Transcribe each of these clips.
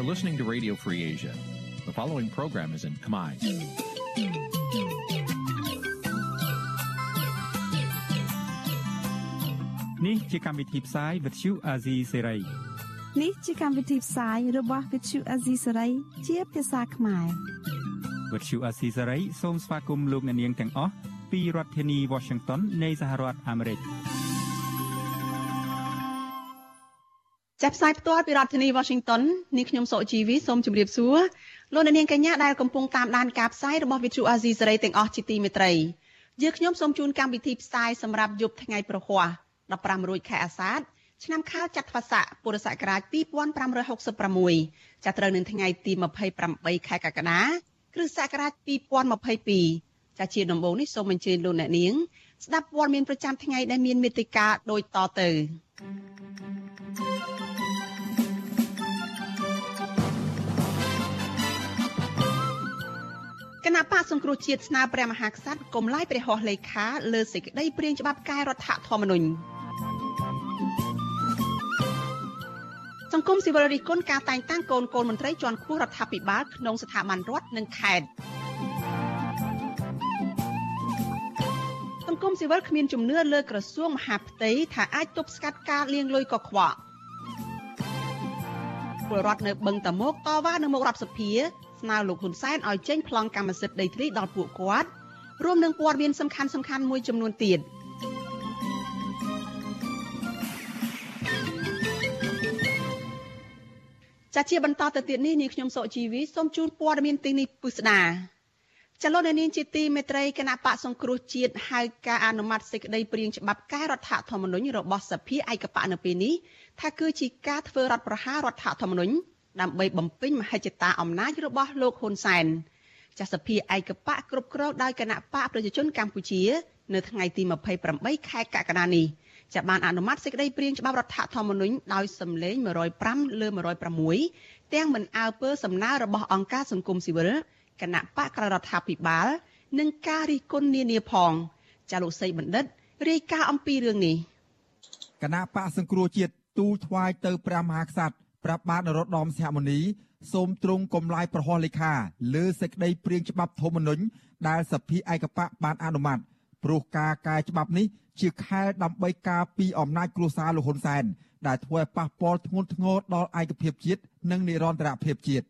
You're listening to Radio Free Asia. The following program is in Khmer. Nǐ chi càm bi tiệp xáy vệt chiu a zì sê ray នេះជាកម្មវិធីផ្សាយរបស់ Vithu Azisari ជាភាសាខ្មែរ វត្តឈូអាស៊ីសេរីសូមស្វាគមន៍លោកអ្នកនាងទាំងអស់ពីរដ្ឋធានី Washington នៃសហរដ្ឋអាមេរិក ចាប់ផ្សាយផ្ទាល់ពីរដ្ឋធានី Washington នាងខ្ញុំសុជីវីសូមជម្រាបសួរលោកអ្នកនាងកញ្ញាដែលកំពុងតាមដានការផ្សាយរបស់ Vithu Azisari ទាំងអស់ជាទីមេត្រីយើងខ្ញុំសូមជូនកម្មវិធីផ្សាយសម្រាប់យប់ថ្ងៃប្រហ័ស15រោចខែអាសាឍឆ្នាំខាលចត្វាស័កពុរសករាជ2566ចាប់ត្រូវនឹងថ្ងៃទី28ខែកក្កដាគ្រិស្តសករាជ2022ចាជាដំបូងនេះសូមអញ្ជើញលោកអ្នកនាង ស្ដាប់ព័ត៌មានប្រចាំថ្ងៃដែលមានមេត្តាដូចតទៅ គណៈបកសង្គ្រោះជាតិស្នើព្រះមហាក្សត្រកុំឡាយព្រះហស្ថលេខាលើសេចក្តីព្រាងច្បាប់កែរដ្ឋធម្មនុញ្ញសង្គមស៊ីវិលរិះគន់ការតែងតាំងកូនកូនមន្ត្រីជាន់ខ្ពស់រដ្ឋាភិបាលក្នុងស្ថាប័នរដ្ឋនិងខេត្តសង្គមស៊ីវិលគ្មានជំនឿលើក្រសួងមហាផ្ទៃថាអាចទប់ស្កាត់ការលាងលុយកខ្វក់ពលរដ្ឋនៅបឹងតាមុកតវ៉ានៅមុខរដ្ឋសភា ស្នើលោកហ៊ុនសែនឲ្យចេញប្លង់កម្មសិទ្ធិដីធ្លីដល់ពួកគាត់រួមនឹងព័ត៌មានសំខាន់សំខាន់មួយចំនួនទៀត។ចាជាបន្តទៅទៀតនេះនាងខ្ញុំសុជីវីសូមជូនព័ត៌មានទីនេះពិស្ដាចលនានាងជាទីមេត្រីគណៈបកសង្គ្រោះជាតិហៅការអនុម័តសេចក្តីព្រាងច្បាប់កែរដ្ឋធម្មនុញ្ញរបស់សភាឯកបកនៅពេលនេះថាគឺជាការធ្វើរដ្ឋប្រហាររដ្ឋធម្មនុញ្ញ ដើម្បីបំពេញមហិច្ឆតាអំណាចរបស់លោកហ៊ុនសែនចាសសភាឯកបកគ្រប់គ្រងដោយគណៈបកប្រជាជនកម្ពុជា នៅថ្ងៃទី28ខែកក្កដានេះចាបានអនុម័តសេចក្តីព្រាងច្បាប់រដ្ឋធម្មនុញ្ញដោយសម្លេង105លើ106ទាំងមិនអើពើសំណើរបស់អង្គការសង្គមស៊ីវិលគណៈបកក្ររដ្ឋាភិបាលនិងការរិះគន់នានាផងចាលោកសីបណ្ឌិតរាយការណ៍អំពីរឿងនេះគណៈបកសង្គ្រោះជាតិទូលថ្វាយទៅព្រះមហាក្សត្រ ប្រាប់បាទនរោត្តមសីហមុនីសូមទ្រង់កំឡាយប្រហោះលេខាលើសេចក្តីព្រាងច្បាប់ធម្មនុញ្ញដែលសភាឯកបកបានអនុម័តព្រោះការកែច្បាប់នេះជាខែលដើម្បីការពីអំណាចគ្រួសារលោកហ៊ុនសែនដែលធ្វើឲ្យប៉ះពាល់ធ្ងន់ធ្ងរដល់ឯកភាពជាតិនិងនិរន្តរភាពជាតិ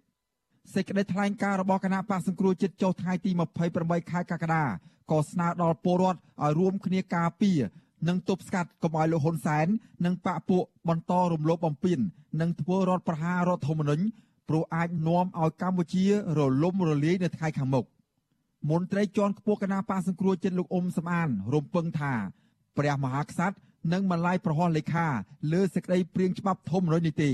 សេចក្តីថ្លែងការណ៍របស់គណៈបកសង្គ្រោះជាតិចុះថ្ងៃទី28ខែកក្កដាក៏ស្នើដល់ពលរដ្ឋឲ្យរួមគ្នាការពារ និងទប់ស្កាត់កុំឲ្យលោកហ៊ុនសែននិងបកពួកបន្តរំលោភបំពាននិងធ្វើរដ្ឋប្រហាររដ្ឋធម្មនុញ្ញព្រោះអាចនាំឲ្យកម្ពុជារលំរលាយនៅថ្ងៃខាងមុខមន្ត្រីជាន់ខ្ពស់គណៈបកសង្គ្រោះជាតិលោកអ៊ុំសំអាន រំពឹងថាព្រះមហាក្សត្រនឹងមិនឡាយប្រហោះលេខាលើសេចក្តីព្រាងច្បាប់ធំរយនេះទេ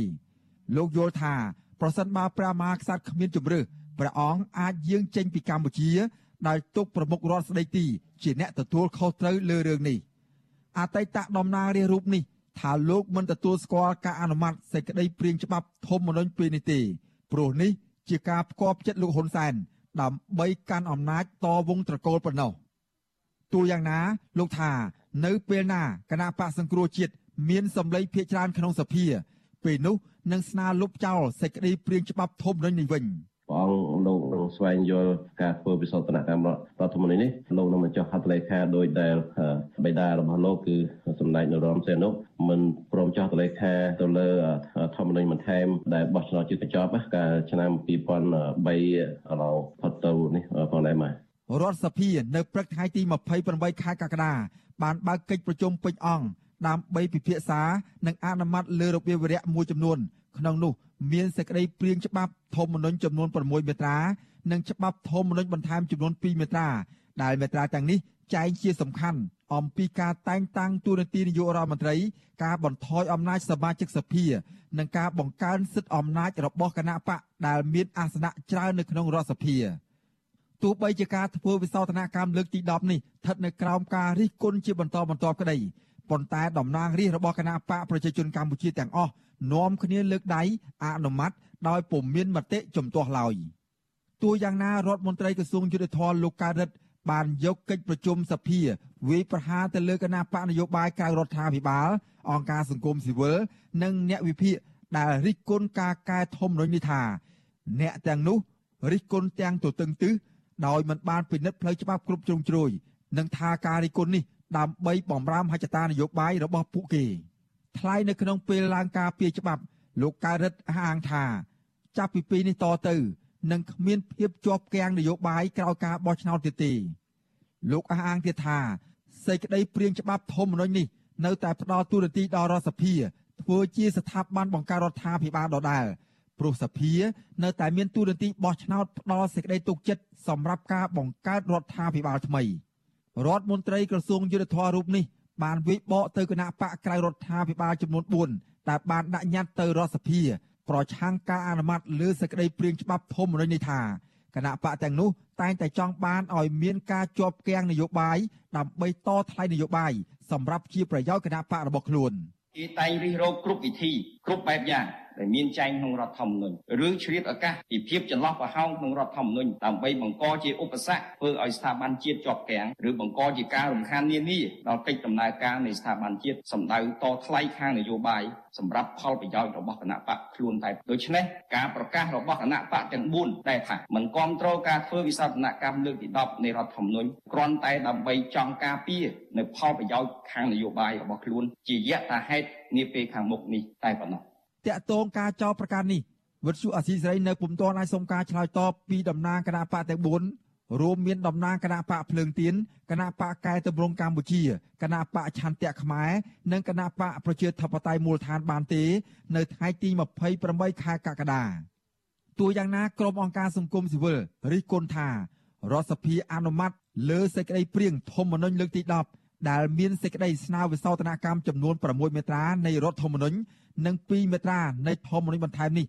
លោកយល់ថាប្រសិនបើព្រះមហាក្សត្រគ្មានជំរឿសព្រះអង្គអាចយាងចេញពីកម្ពុជាដោយទុកប្រមុខរដ្ឋស្ដីទីជាអ្នកទទួលខុសត្រូវលើរឿងនេះ អតីតតំណាងរាស្ត្ររូបនេះថាលោកមិនទទួលស្គាល់ការអនុម័តសេចក្តីព្រាងច្បាប់ធម្មនុញ្ញពេលនេះទេព្រោះនេះជាការផ្គាប់ចិត្តលោកហ៊ុនសែនដើម្បីកាន់អំណាចតវងត្រកូលប៉ុណ្ណោះទោះយ៉ាងណាលោកថានៅពេលណាគណៈបកសង្គ្រោះជាតិមានសម្លេងភាកច្រើនក្នុងសភាពេលនោះនឹងស្នើលុបចោលសេចក្តីព្រាងច្បាប់ធម្មនុញ្ញនេះវិញព្រះអង្គលោកនឹង ស្វែងយល់ការធ្វើវិសោធនកម្មរដ្ឋធម្មនុញ្ញនេះលោកនឹងបញ្ចុះហត្ថលេខាដោយដែលបេដារបស់លោកគឺសម្ដេចនរោត្តមសីហនុមិនព្រមចុះហត្ថលេខាទៅលើធម្មនុញ្ញបន្ថែមដែលបោះឆ្នោតជាកញ្ចប់កាលឆ្នាំ2003ឥឡូវផុតទៅនេះផងដែរមករដ្ឋសភានៅព្រឹកថ្ងៃទី28ខែកក្កដាបានបើកកិច្ចប្រជុំពេញអង្គដើម្បីពិភាក្សានិងអនុម័តលើរបៀបវរៈមួយចំនួនក្នុងនោះមានសេចក្តីព្រាងច្បាប់ធម្មនុញ្ញចំនួន6មាត្រា និងច្បាប់ធម្មនុញ្ញបន្ថែមចំនួន2មាត្រាដែលមាត្រាទាំងនេះចែងជាសំខាន់អំពីការតែងតាំងតួនាទីនាយករដ្ឋមន្ត្រីការបន្ថយអំណាចសមាជិកសភា និងការបង្កើនសិទ្ធិអំណាចរបស់គណៈបកដែលមានអាសនៈច្រើននៅក្នុងរដ្ឋសភាទោះបីជាការធ្វើវិសោធនកម្មលើកទី10នេះស្ថិតនៅក្រោមការរិះគន់ជាបន្តបន្ទាប់ក្តីប៉ុន្តែតំណាងរាស្ត្ររបស់គណៈបកប្រជាជនកម្ពុជាទាំងអស់នាំគ្នាលើកដៃអនុម័តដោយពុំមានមតិជំទាស់ឡើយ ទោះយ៉ាងណារដ្ឋមន្ត្រីក្រសួងយុទ្ធភ័ពលោកកើតរិទ្ធបានយកកិច្ចប្រជុំសភាវាយប្រហារទៅលើគណៈបកនយោបាយក្រៅរដ្ឋាភិបាលអង្គការសង្គមស៊ីវិលនិងអ្នកវិភាគដែលរិះគន់ការកែធម្មនុញ្ញនេះថា អ្នកទាំងនោះរិះគន់ទាំងទទឹងទឹះដោយមិនបានពិនិត្យផ្លូវច្បាប់គ្រប់ជ្រុងជ្រោយនិងថាការរិះគន់នេះដើម្បីបំរាមហិច្ចតានយោបាយរបស់ពួកគេថ្លែងនៅក្នុងពេលឡើងការពីច្បាប់លោកកើតរិទ្ធអះអាងថា ចាប់ពីពេលនេះតទៅ នឹងគ្មានភាពជាប់គាំងនយោបាយក្រោយការបោះឆ្នោតទៀតទេលោកអះអាងទៀតថាសេចក្តីព្រៀងច្បាប់ធម្មនុញ្ញនេះនៅតែផ្ដល់ទូរទីដល់រដ្ឋសភាធ្វើជាស្ថាប័នបង្កើតរដ្ឋាភិបាលដដែលព្រោះសភានៅតែមានទូរនទីបោះឆ្នោតផ្ដល់សេចក្តីទុកចិត្តសម្រាប់ការបង្កើតរដ្ឋាភិបាលថ្មីរដ្ឋមន្ត្រីក្រសួងយុទ្ធភ័ពរូបនេះបានវិបកទៅគណៈបកក្រៅរដ្ឋាភិបាលចំនួន4ដែលបានដាក់ញត្តិទៅរដ្ឋសភា ប្រឆាំងការអនុម័តលើសេចក្តីព្រាងច្បាប់ធម្មនុញ្ញនេះថាគណៈបកទាំងនោះតែងតែចង់បានឲ្យមានការជាប់គាំងនយោបាយដើម្បីតថ្លៃនយោបាយសម្រាប់ជាប្រយោជន៍គណៈបករបស់ខ្លួនគេតែងរិះរោចគ្រប់វិធីគ្រប់បែបយ៉ាង ដែលមានចែងក្នុងរដ្ឋធម្មនុញ្ញឬជ្រៀតឱកាសពីភាពចន្លោះប្រហោងក្នុងរដ្ឋធម្មនុញ្ញដើម្បីបង្កជាឧបសគ្គធ្វើឲ្យស្ថាប័នជាតិជាប់គាំងឬបង្កជាការរំខាននានាដល់កិច្ចដំណើរការនៃស្ថាប័នជាតិសម្ដៅតថ្លៃខាងនយោបាយសម្រាប់ផលប្រយោជន៍របស់គណៈបកខ្លួនតែដូច្នេះការប្រកាសរបស់គណៈបកទាំង4ដែលថាមិនគ្រប់គ្រងការធ្វើវិសោធនកម្មលើកទី10នៃរដ្ឋធម្មនុញ្ញគ្រាន់តែដើម្បីចង់ការពារនៅផលប្រយោជន៍ខាងនយោបាយរបស់ខ្លួនជាយថាហេតុនាពេលខាងមុខនេះតែប៉ុណ្ណោះ តាក់ទងការចោទប្រកាន់នេះវិទ្យុអាស៊ីសេរីនៅពុំទាន់អាចសុំការឆ្លើយតបពីតំណាងគណៈបកទាំង4រួមមានតំណាងគណៈបកភ្លើងទៀនគណៈបកកែតម្រង់កម្ពុជាគណៈបកឆន្ទៈខ្មែរនិងគណៈបកប្រជាធិបតេយ្យមូលដ្ឋានបានទេនៅថ្ងៃទី28ខែកក្កដាទោះយ៉ាងណាក្រុមអង្គការសង្គមស៊ីវិលរិះគន់ថារដ្ឋសភាអនុម័តលើសេចក្តីព្រៀងធម្មនុញ្ញលើកទី10 ដែលមានសេចក្តីស្នើវិសោធនកម្មចំនួន6មាត្រានៃរដ្ឋធម្មនុញ្ញនិង2មាត្រានៃធម្មនុញ្ញបន្ថែមនេះ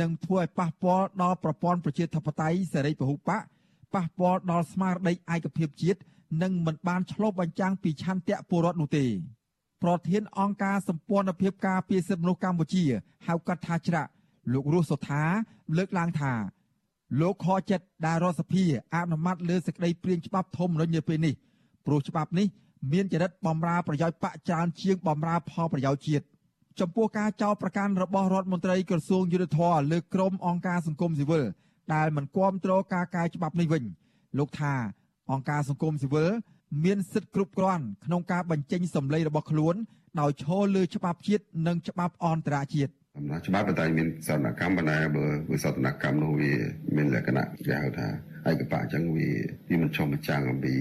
នឹងធ្វើឲ្យប៉ះពាល់ដល់ប្រព័ន្ធប្រជាធិបតេយ្យសេរីពហុបកប៉ះពាល់ដល់ស្មារតីឯកភាពជាតិនិងមិនបានឆ្លុះបញ្ចាំងពីឆន្ទៈពលរដ្ឋនោះទេប្រធានអង្គការសម្ព័ន្ធភាពការពារសិទ្ធិមនុស្សកម្ពុជាហៅកាត់ថាច្រាក់លោករស់សុថាលើកឡើងថាលោកខចិត្តដែលរដ្ឋសភាអនុម័តលើសេចក្តីព្រាងច្បាប់ធម្មនុញ្ញនៅពេលនេះព្រោះច្បាប់នេះ មានចរិតបំរើប្រយោជន៍បកច្រើនជាងបំរើផលប្រយោជន៍ជាតិចំពោះការចោទប្រកាន់របស់រដ្ឋមន្ត្រីក្រសួងយុទ្ធភ័ពលើក្រមអង្គការសង្គមស៊ីវិលដែលមិនគាំទ្រការកែច្បាប់នេះវិញលោកថាអង្គការសង្គមស៊ីវិលមានសិទ្ធិគ្រប់គ្រាន់ក្នុងការបញ្ចេញសម្លេងរបស់ខ្លួនដោយឈលលើច្បាប់ជាតិនិងច្បាប់អន្តរជាតិអំណាចច្បាប់តែមានសន្តិកម្មបណ្ណាបើវិសន្តិកម្មនោះវាមានលក្ខណៈគេហៅថាឯកបៈអញ្ចឹងវាវាមិនឆ្លុះបញ្ចាំងអំពី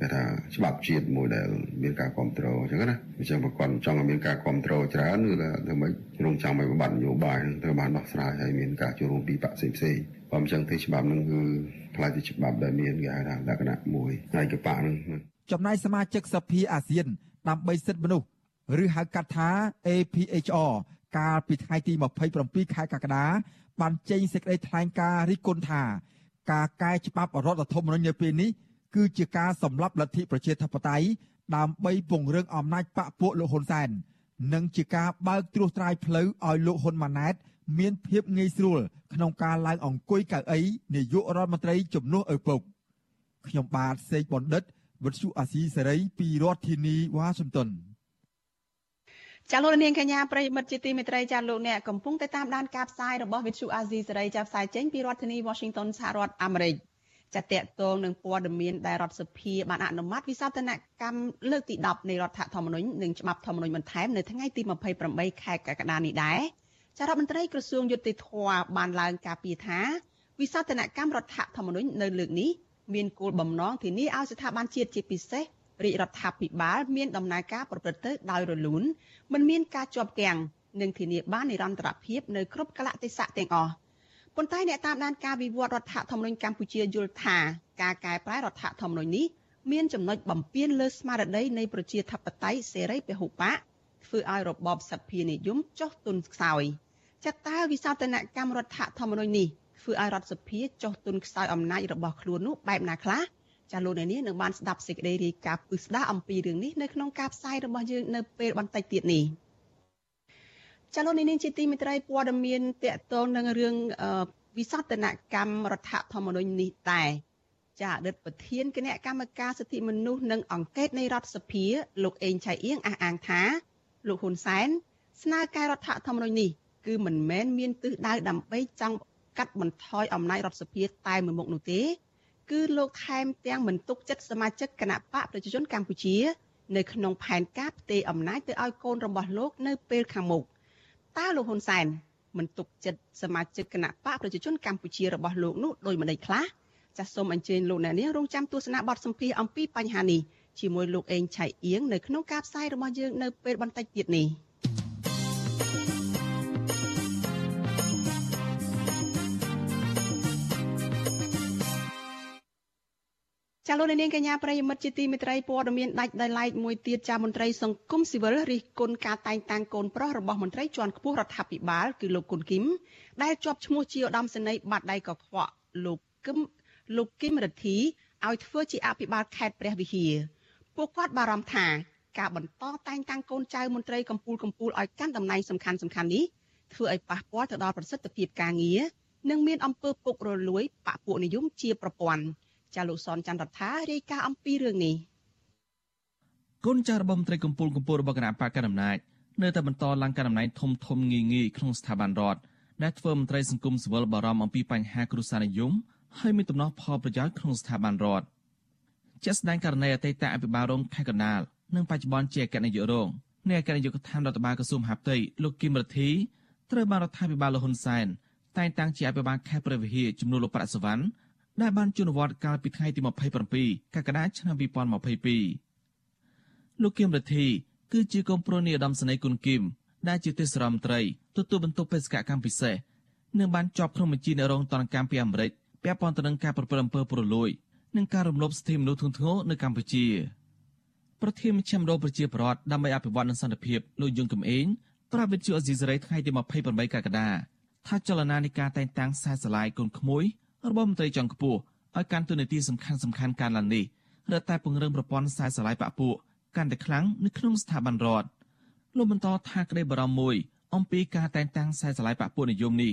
គេថាច្បាប់ជាតិមួយដែលមានការគ្រប់គ្រងអញ្ចឹងណាអញ្ចឹងប្រព័ន្ធចង់ឲ្យមានការគ្រប់គ្រងច្រើនគឺថាធ្វើម៉េចរងចាំឲ្យបបាត់នយោបាយត្រូវបានដោះស្រាយឲ្យមានការចូលរួមពីបកផ្សេងផ្សេងបើមិនចឹងទេច្បាប់នឹងគឺផ្លាយពីច្បាប់ដែលមានគេហៅថាលក្ខណៈមួយឯកបៈនឹងចំណែកសមាជិកសភាអាស៊ានដើម្បីសិទ្ធិមនុស្សឬហៅកាត់ថា APHR កាលពីថ្ងៃទី27ខែកក្កដាបានចេញសេចក្តីថ្លែងការណ៍រិះគន់ថាការកែច្បាប់រដ្ឋធម្មនុញ្ញនៅពេលនេះ គឺជាការសម្លាប់លទ្ធិប្រជាធិបតេយ្យដើម្បីពង្រឹងអំណាចបកពួកលោកហ៊ុនសែននិងជាការបើកត្រួសត្រាយផ្លូវឲ្យលោកហ៊ុនម៉ាណែត មានភាពងាយស្រួលក្នុងការឡើងអង្គុយកៅអីនាយករដ្ឋមន្ត្រីជំនួសឪពុកខ្ញុំបាទសេកបណ្ឌិតវិទ្យុអាស៊ីសេរីពីរដ្ឋធានីវ៉ាស៊ីនតោនចាលោកនាងកញ្ញាប្រិមិត្តជាទីមេត្រីចាលោកអ្នកកំពុងតែតាមដានការផ្សាយរបស់វិទ្យុអាស៊ីសេរីចាផ្សាយចេញពីរដ្ឋធានី Washington សហរដ្ឋអាមេរិក ចាតកតងនឹងព័ត៌មានដែលរដ្ឋសភាបានអនុម័តវិសោធនកម្មលើកទី10នៃរដ្ឋធម្មនុញ្ញនិងច្បាប់ធម្មនុញ្ញបន្ថែមនៅថ្ងៃទី28ខែកក្កដានេះដែរចារដ្ឋមន្ត្រីក្រសួងយុតិធធបានឡើងការពីថាវិសោធនកម្មរដ្ឋធម្មនុញ្ញនៅលើកនេះមានគោលបំណងធានាឲ្យស្ថាប័នជាតិជាពិសេសរាជរដ្ឋាភិបាលមានដំណើរការប្រព្រឹត្តទៅដោយរលូនមិនមានការជាប់គាំងនិងធានាបាននិរន្តរភាពនៅគ្រប់កលៈទេសៈទាំងអស់ ប៉ុន្តែអ្នកតាមដានការវិវត្តរដ្ឋធម្មនុញ្ញកម្ពុជាយល់ថាការកែប្រែរដ្ឋធម្មនុញ្ញនេះមានចំណុចបំពានលើស្មារតីនៃប្រជាធិបតេយ្យសេរីពហុបកធ្វើឲ្យរបបសភានិយមចុះទុនខ្សោយចាត់តើវិសោធនកម្មរដ្ឋធម្មនុញ្ញនេះធ្វើឲ្យរដ្ឋសភាចុះទុនខ្សោយអំណាចរបស់ខ្លួននោះបែបណាខ្លះចាលោកអ្នកនាងនឹងបានស្ដាប់សេចក្តីរាយការណ៍ពិស្ដារអំពីរឿងនេះនៅក្នុងការផ្សាយរបស់យើងនៅពេលបន្តិចទៀតនេះ ចាលោកអ្នកនាងជាទីមេត្រីព័ត៌មានតកតងនឹងរឿងវិសោធនកម្មរដ្ឋធម្មនុញ្ញនេះតែចាអតីតប្រធានគណៈកម្មការសិទ្ធិមនុស្សនិងអង្គការនៃរដ្ឋសភាលោកអេងឆៃអៀងអះអាងថាលោកហ៊ុនសែនស្នើកែរដ្ឋធម្មនុញ្ញនេះគឺមិនមែនមានទិសដៅដើម្បីចង់កាត់បន្ថយអំណាចរដ្ឋសភាតែមួយមុខនោះទេគឺលោកថែមទាំងមិនទុកចិត្តសមាជិកគណៈបកប្រជាជនកម្ពុជា នៅក្នុងផែនការផ្ទេរអំណាចទៅឲ្យកូនរបស់លោកនៅពេលខាងមុខ តើលោកហ៊ុនសែនមិនទុកចិត្តសមាជិកគណៈបកប្រជាជនកម្ពុជារបស់លោកនោះដោយម្ដេចខ្លះចាសសូមអញ្ជើញលោកអ្នកនាងរងចាំទស្សនាបទសម្ភាសន៍អំពីបញ្ហានេះជាមួយលោកអេងឆៃអៀងនៅក្នុងការផ្សាយរបស់យើងនៅពេលបន្តិចទៀតនេះ ចាលោកនាងកញ្ញាប្រិយមិត្តជាទីមេត្រីព័ត៌មានដាច់ដោយឡែកមួយទៀតចាមន្ត្រីសង្គមស៊ីវិលរិះគន់ការតែងតាំងកូនប្រុសរបស់មន្ត្រីជាន់ខ្ពស់រដ្ឋាភិបាលគឺលោកគុណគីមដែលជាប់ឈ្មោះជាឧត្តមសេនីយ៍បាត់ដៃកខ្វក់លោកគឹមលោកគឹមរិទ្ធីឲ្យធ្វើជាអភិបាលខេត្តព្រះវិហារពួកគាត់បារម្ភថាការបន្តតែងតាំងកូនចៅមន្ត្រីកម្ពុជាកម្ពុជាឲ្យកាន់តំណែងសំខាន់សំខាន់នេះធ្វើឲ្យប៉ះពាល់ទៅដល់ប្រសិទ្ធភាពការងារនិងមានអំពើពុករលួយបពពួកនិយមជាប្រព័ន្ធ ចាលោកសនច័ន្ទរដ្ឋារាយការណ៍អំពីរឿងនេះកូនចៅរបស់មន្ត្រីកម្ពុជាកម្ពុជារបស់គណៈបកកណ្ដាលអំណាចនៅតែបន្តឡើងកណ្ដាលអំណាចធំធំងាយងាយក្នុងស្ថាប័នរដ្ឋដែលធ្វើមន្ត្រីសង្គមស៊ីវិលបារម្ភអំពីបញ្ហាគ្រួសារនិយមហើយមានទំនាស់ផលប្រយោជន៍ក្នុងស្ថាប័នរដ្ឋជាក់ស្ដែងករណីអតីតអភិបាលរងខេត្តកណ្ដាលនិងបច្ចុប្បន្នជាអគ្គនាយករងនៃអគ្គនាយកដ្ឋានរដ្ឋបាលក្រសួងមហាផ្ទៃលោកគឹមរទ្ធីត្រូវបានរដ្ឋាភិបាលលហ៊ុនសែនតែងតាំងជាអភិបាលខេត្តព្រះវិហារចំនួនលោកប្រាក់សវណ្ណ ដែលបានជូនវត្តកាលពីថ្ងៃទី27កក្កដាឆ្នាំ2022លោកគឹមរទ្ធីគឺជាកូនប្រុសនៃឧត្តមសេនីយ៍គុណគឹមដែលជាទេសរដ្ឋមន្ត្រីទទួលបន្ទុកបេសកកម្មពិសេសនិងបានជាប់ក្នុងបញ្ជីនៃរងតនកម្មពីអាមេរិកពាក់ព័ន្ធទៅនឹងការប្រព្រឹត្តអំពើពុករលួយនិងការរំលោភសិទ្ធិមនុស្សធ្ងន់ធ្ងរនៅកម្ពុជាប្រធានមជ្ឈមណ្ឌលប្រជាប្រដ្ឋដើម្បីអភិវឌ្ឍនិងសន្តិភាពលោកយងកំឯងប្រាប់វិទ្យុអេស៊ីសេរីថ្ងៃទី28កក្កដាថាចលនានៃការតែងតាំងខ្សែស្រឡាយកូនក្មួយ របស់មន្ត្រីជាន់ខ្ពស់ឲ្យកាន់តួនាទីសំខាន់សំខាន់ការឡើងនេះរឹតតែពង្រឹងប្រព័ន្ធខ្សែស្រឡាយបពពួកកាន់តែខ្លាំងនៅក្នុងស្ថាប័នរដ្ឋលោកបន្តថាក្តីបារម្ភមួយអំពីការតែងតាំងខ្សែស្រឡាយបពពួកនិយមនេះ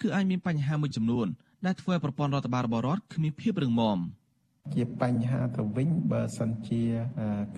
គឺអាចមានបញ្ហាមួយចំនួនដែលធ្វើឲ្យប្រព័ន្ធរដ្ឋបាលរបស់រដ្ឋគ្មានភាពរឹងមាំ។ ជាបញ្ហាទៅវិញបើសិនជា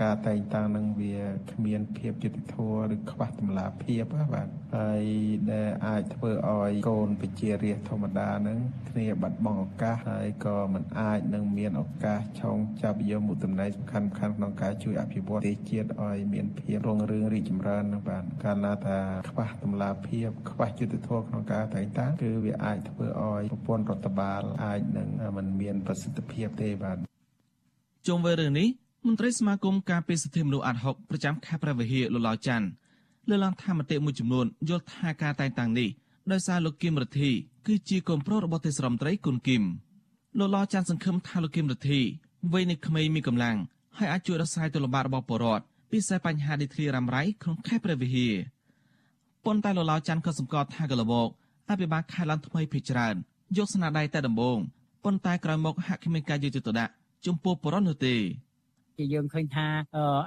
ការតែងតាំងនឹងវាគ្មានភាពយុត្តិធម៌ឬខ្វះតម្លាភាពបាទហើយដែលអាចធ្វើឲ្យកូនពជារាជធម្មតានឹងគ្នាបាត់បង់ឱកាសហើយក៏មិនអាចនឹងមានឱកាសឆោងចាប់យកមុខតំណែងសំខាន់ៗក្នុងការជួយអភិវឌ្ឍប្រទេសជាតិឲ្យមានភាពរុងរឿងរីកចម្រើននឹងបាទកាលណាថាខ្វះតម្លាភាពខ្វះយុត្តិធម៌ក្នុងការតែងតាំងគឺវាអាចធ្វើឲ្យប្រព័ន្ធរដ្ឋបាលអាចនឹងមិនមានប្រសិទ្ធភាពទេបាទ ជុំវិញរឿងនេះមន្ត្រីសមាគមការពារសិទ្ធិមនុស្សអាត់ហុកប្រចាំខេត្តព្រះវិហារលោកឡាវច័ន្ទលើកឡើងថាមតិមួយចំនួនយល់ថាការតែងតាំងនេះដោយសារលោកគឹមរទ្ធីគឺជាកូនប្រុសរបស់ទេសរដ្ឋមន្ត្រីគុណគឹមលោកឡាវច័ន្ទសង្ឃឹមថាលោកគឹមរទ្ធីវ័យនៅក្មេងមានកម្លាំងហើយអាចជួយរកស្រាយទុលំបាករបស់ប្រជាពលរដ្ឋពីខ្សែបញ្ហាដីធ្លីរ៉ាំរ៉ៃក្នុងខេត្តព្រះវិហារប៉ុន្តែលោកឡាវច័ន្ទក៏សម្គាល់ថាកន្លងមកអភិបាលខេត្តឡើងថ្មីភ័យច្រើនយកស្នាដៃតែដំបងប៉ុន្តែក្រោយមកហាក់គ្មានការយកចិត្តទុកដាក់ ចំពោះបរិសុទ្ធនោះទេជាយើងឃើញថា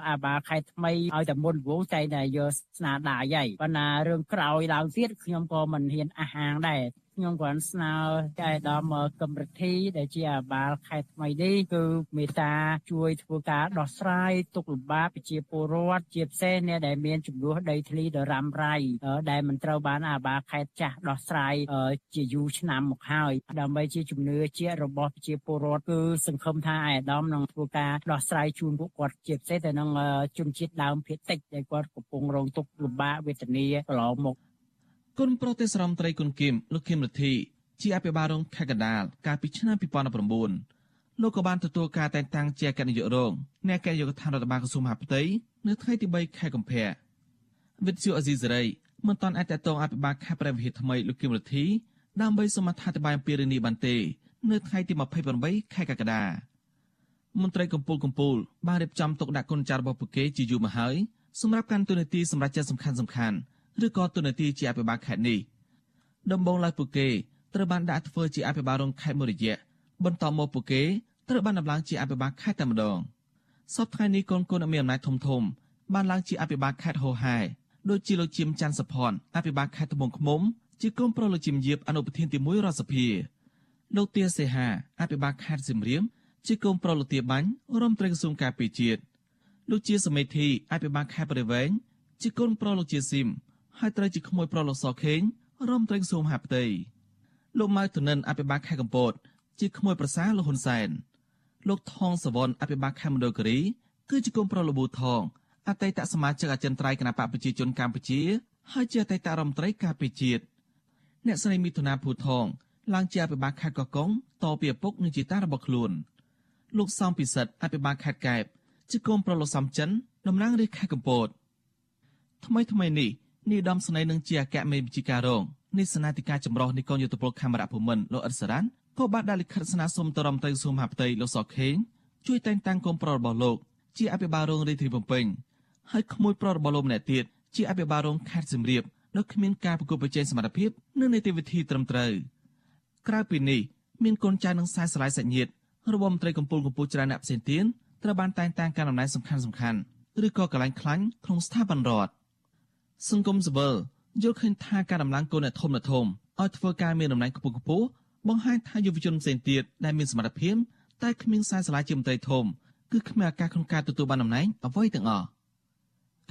អាបាខែថ្មីឲ្យតែមុនវងតែតែយកស្នាដៃហើយប៉ុន្តែរឿងក្រោយឡើងទៀតខ្ញុំក៏មិនហ៊ានអះអាងដែរ ខ្ញុំគ្រាន់ស្នើចែកដល់កម្មរិទ្ធីដែលជាអាបាល ខេត្តថ្មីនេះគឺមេត្តាជួយធ្វើការដោះស្រាយទុកលំបាកប្រជាពលរដ្ឋជាពិសេសអ្នកដែលមានចំនួនដីធ្លីដ៏រ៉ាំរ៉ៃដែលមិនត្រូវបានអាបាលខេត្តចាស់ដោះស្រាយជាយូរឆ្នាំមកហើយដើម្បីជាជំនឿជារបស់ប្រជាពលរដ្ឋគឺសង្ឃឹមថាអាយដាមនឹងធ្វើការដោះស្រាយជូនពួកគាត់ជាពិសេសទៅនឹងជនជាតិដើមភាគតិចដែលគាត់កំពុងរងទុក្ខលំបាកវេទនាកន្លងមក គុណប្រទេសរដ្ឋមន្ត្រីគុណគៀមលោកគឹមរទ្ធីជាអភិបាលរងខេត្តកណ្ដាលកាលពីឆ្នាំ2019លោកក៏បានទទួលការតែងតាំងជាអគ្គនាយករងនៃអគ្គនាយកដ្ឋានរដ្ឋបាលក្រសួងមហាផ្ទៃនៅថ្ងៃទី3ខែកុម្ភៈវិទ្យុអេស៊ីសេរីមិនតាន់អាចតតងអភិបាលខេត្តព្រះវិហារថ្មីលោកគឹមរទ្ធីដើម្បីសូមអធិប្បាយអំពីរឿងនេះបានទេនៅថ្ងៃទី28ខែកក្កដាមន្ត្រីកម្ពុជាកម្ពុជាបានរៀបចំទុកដាក់គុណចាររបស់ពួកគេជាយូរមកហើយសម្រាប់ការទូនាទីសម្រាប់ចិត្តសំខាន់សំខាន់ ឬក៏ទូនាទីជាអភិបាលខេត្តនេះដំបងឡើយពួកគេត្រូវបានដាក់ធ្វើជាអភិបាលរងខេត្តមួយរយៈបន្តមកពួកគេត្រូវបានដំឡើងជាអភិបាលខេត្តតែម្ដងសពថ្ងៃនេះកូនកូនមានអំណាចធំធំ បានឡើងជាអភិបាលខេត្តហោហែដូចជាលោកជឹមច័ន្ទសផនអភិបាលខេត្តត្បូងឃ្មុំជាកូនប្រុសលោកជឹមយាបអនុប្រធានទី1រដ្ឋសភាលោកទាសេហាអភិបាលខេត្តសៀមរាបជាកូនប្រុសលោកទាបាញ់រដ្ឋមន្ត្រីក្រសួងការពារជាតិលោកជាសមេធីអភិបាលខេត្តព្រៃវែងជាកូនប្រុសលោកជាស៊ីម ហហើយត្រូវជាក្មួយប្រុសលោកសខេងរំត្រេងសួមហាផ្ទៃលោកម៉ៅទនិនអភិបាលខេត្តកំពត ជាក្មួយប្រសាលោកហ៊ុនសែនលោកថងសវនអភិបាលខេត្តមណ្ឌលគិរីគឺជាគុំប្រុសលប៊ូថងអតីតសមាជិកអចិន្ត្រៃយ៍គណៈបកប្រជាជនកម្ពុជា ហើយជាអតីតរដ្ឋមន្ត្រីការពារជាតិអ្នកស្រីមិថុនាភូថងឡើងជាអភិបាលខេត្តកោះកុងតពីឪពុកនិងជីតារបស់ខ្លួនលោកសំពិសិដ្ឋអភិបាលខេត្តកែបជាកូនប្រុសលោកសំចិនតំណាងរាជខេត្តកំពតថ្មីថ្មីនេះ នាយឧត្តមស្នេហ៍នឹងជាអគ្គមេបញ្ជាការរងនៃសេនាធិការចម្រុះនៃកងយោធពលខេមរៈភូមិន្ទលោកអ៊ិតសារ៉ាន់ក៏បានដាក់លិខិតស្នើសុំទៅរដ្ឋមន្ត្រីក្រសួងមហាផ្ទៃលោកសុកខេងជួយតែងតាំងកូនប្រុសរបស់លោកជាអភិបាលរងរាជធានីភ្នំពេញហើយក្មួយប្រុសរបស់លោកម្នាក់ទៀតជាអភិបាលរងខេត្តសៀមរាបដោយគ្មានការប្រកួតប្រជែងសមត្ថភាពនិងនីតិវិធីត្រឹមត្រូវក្រៅពីនេះមានកូនចៅនិងខ្សែស្រឡាយសាច់ញាតិរបស់មន្ត្រីកម្ពុជាកម្ពុជាច្រើនអ្នកផ្សេងទៀតត្រូវបានតែងតាំងការតំណែងសំខាន់សំខាន់ឬក៏កន្លែងខ្លាញ់ក្នុងស្ថាប័នរដ្ឋ សង្គមស៊ីវិលយល់ឃើញថាការដំឡើងកូនអ្នកធំអ្នកធំឲ្យធ្វើការមានតំណែងខ្ពស់ខ្ពស់បង្ហាញថាយុវជនផ្សេងទៀតដែលមានសមត្ថភាពតែគ្មានខ្សែស្រឡាយជាមន្ត្រីធំគឺគ្មានឱកាសក្នុងការទទួលបានតំណែងអ្វីទាំងអស់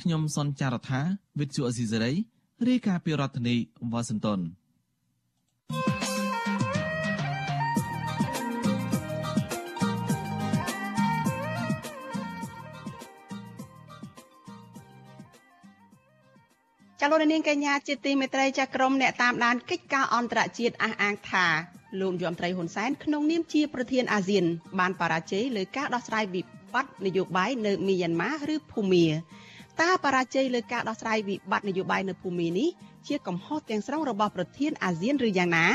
ខ្ញុំសនចាររថាវិទ្យុអេស៊ីសេរីរាយការណ៍ពីរដ្ឋធានីវ៉ាស៊ីនតោនចា លោកនាងកញ្ញាជាទីមេត្រីចាក្រមអ្នកតាមដានកិច្ចការអន្តរជាតិអះអាងថាលោកយមត្រីហ៊ុនសែនក្នុងនាមជាប្រធានអាស៊ាន បានបរាជ័យលើការដោះស្រាយវិបត្តិនយោបាយនៅមីយ៉ាន់ម៉ាឬភូមាតើបរាជ័យលើការដោះស្រាយវិបត្តិនយោបាយនៅភូមានេះជាកំហុសទាំងស្រុងរបស់ប្រធានអាស៊ានឬយ៉ាងណា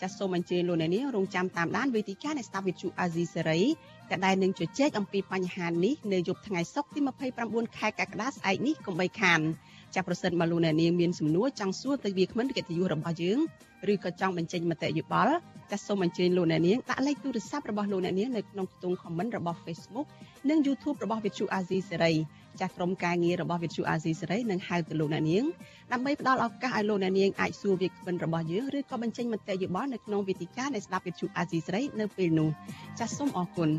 ចាសសូមអញ្ជើញលោកអ្នកនាងរងចាំតាមដានវេទិកានៃស្ដាប់វិទ្យុអាស៊ីសេរីដែលដែលនឹងជជែកអំពីបញ្ហានេះនៅយប់ថ្ងៃសុក្រទី29ខែកក្កដាស្អែកនេះកុំបីខាន ចាប្រសិនបើលោកអ្នកនាងមានសំណួរចង់សួរទៅវាគ្មិនកិត្តិយសរបស់យើងឬក៏ចង់បញ្ចេញមតិយោបល់ចាសសូមអញ្ជើញលោកអ្នកនាងដាក់លេខទូរស័ព្ទរបស់លោកអ្នកនាងនៅក្នុងខ្ទង់ comment របស់ Facebook និង YouTube របស់ Vithu Azizi Serai ចាស់ក្រុមការងាររបស់ Vithu Azizi Serai នឹងហៅទៅលោកអ្នកនាងដើម្បីផ្ដល់ឱកាសឲ្យលោកអ្នកនាងអាចសួរវាគ្មិនរបស់យើងឬក៏បញ្ចេញមតិយោបល់នៅក្នុងវេទិកានៃស្ដាប់ Vithu Azizi Serai នៅពេលនោះចាសសូមអរគុណ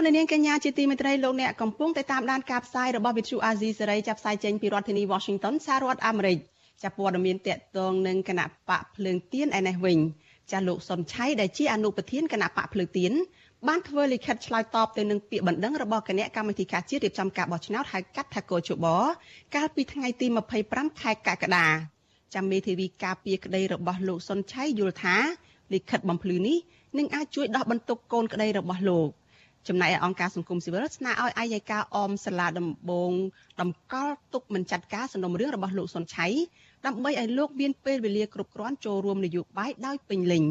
លោកនាងកញ្ញាជាទីមេត្រីលោកអ្នកកំពុងតែតាមដានការផ្សាយរបស់ Vithu Azizi សេរីចាប់ផ្សាយចេញពីរដ្ឋធានី Washington សហរដ្ឋអាមេរិកចាប់ព័ត៌មានតកតងនឹងគណៈបកភ្លើងទៀនឯនេះវិញចាស់លោកសុនឆៃដែលជាអនុប្រធានគណៈបកភ្លើងទៀនបានធ្វើលិខិតឆ្លើយតបទៅនឹងពាក្យបណ្ដឹងរបស់គណៈកម្មាធិការជាតិរៀបចំការបោះឆ្នោតហៅកាត់ថាកោជបកាលពីថ្ងៃទី25ខែកក្កដាចាំមេធាវីការពារក្តីរបស់លោកសុនឆៃយល់ថាលិខិតបំភ្លឺនេះនឹងអាចជួយដោះបន្ទុកកូនក្តីរបស់លោក ចំណែកឯអង្គការសង្គមស៊ីវិលស្នើឲ្យអាយកាអមសាលាដំបងតម្កល់ទុកមិនចាត់ការសំណុំរឿងរបស់លោកសុនឆៃដើម្បីឲ្យលោកមានពេលវេលាគ្រប់គ្រាន់ចូលរួមនយោបាយដោយពេញលេញ